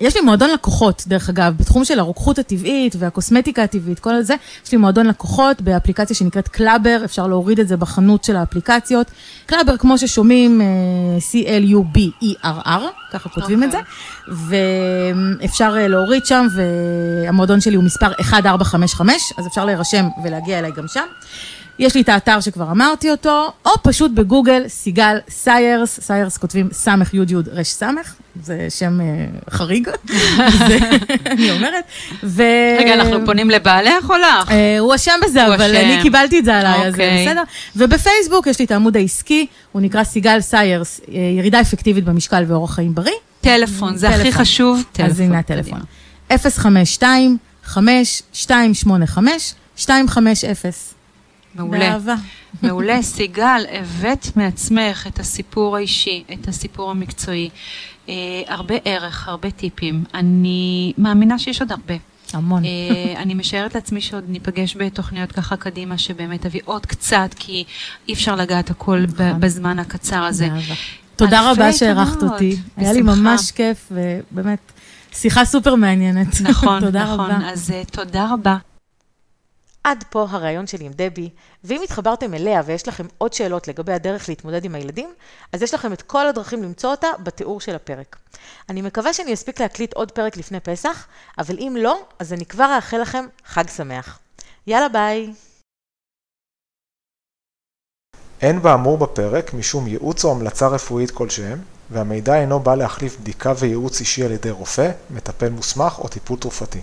יש לי מועדון לקוחות, דרך אגב, בתחום של הרוקחות הטבעית והקוסמטיקה הטבעית, כל זה, יש לי מועדון לקוחות באפליקציה שנקראת Cluberr, אפשר להוריד את זה בחנות של האפליקציות. Cluberr, כמו ששומעים, אה, C-L-U-B-E-R-R, ככה כותבים את זה. ואפשר אה, להוריד שם, והמועדון שלי הוא מספר 1455, אז אפשר להירשם ולהגיע אליי גם שם. יש לי את האתר שכבר אמרתי אותו, או פשוט בגוגל, סיגל סיירס, סיירס כותבים סמך יוד יוד רש סמך, זה שם אה, חריג, זה, אני אומרת. ו... רגע, אנחנו פונים לבעלך או לך? אה, הוא אשם בזה, הוא אבל אשם. אני קיבלתי את זה עליי, אז זה אוקיי. בסדר. ובפייסבוק יש לי את העמוד העסקי, הוא נקרא סיגל סיירס, אה, ירידה אפקטיבית במשקל ואורח חיים בריא. טלפון, זה הכי טלפון. חשוב, טלפון. אז הנה הטלפון. קדימה. 052 5285 250 מעולה. באהבה. מעולה. סיגל, הבאת מעצמך את הסיפור האישי, את הסיפור המקצועי. אה, הרבה ערך, הרבה טיפים. אני מאמינה שיש עוד הרבה. המון. אה, אני משערת לעצמי שעוד ניפגש בתוכניות ככה קדימה, שבאמת תביא עוד קצת, כי אי אפשר לגעת הכל נכון. בזמן הקצר הזה. תודה רבה שהערכת. אותי. היה לי. ממש כיף, ובאמת, שיחה סופר מעניינת. נכון, תודה נכון. רבה. אז אה, תודה רבה. עד פה הראיון שלי עם דבי, ואם התחברתם אליה ויש לכם עוד שאלות לגבי הדרך להתמודד עם הילדים, אז יש לכם את כל הדרכים למצוא אותה בתיאור של הפרק. אני מקווה שאני אספיק להקליט עוד פרק לפני פסח, אבל אם לא, אז אני כבר אאחל לכם חג שמח. יאללה ביי. אין באמור בפרק משום ייעוץ או המלצה רפואית כלשהם, והמידע אינו בא להחליף בדיקה וייעוץ אישי על ידי רופא, מטפל מוסמך או טיפול תרופתי.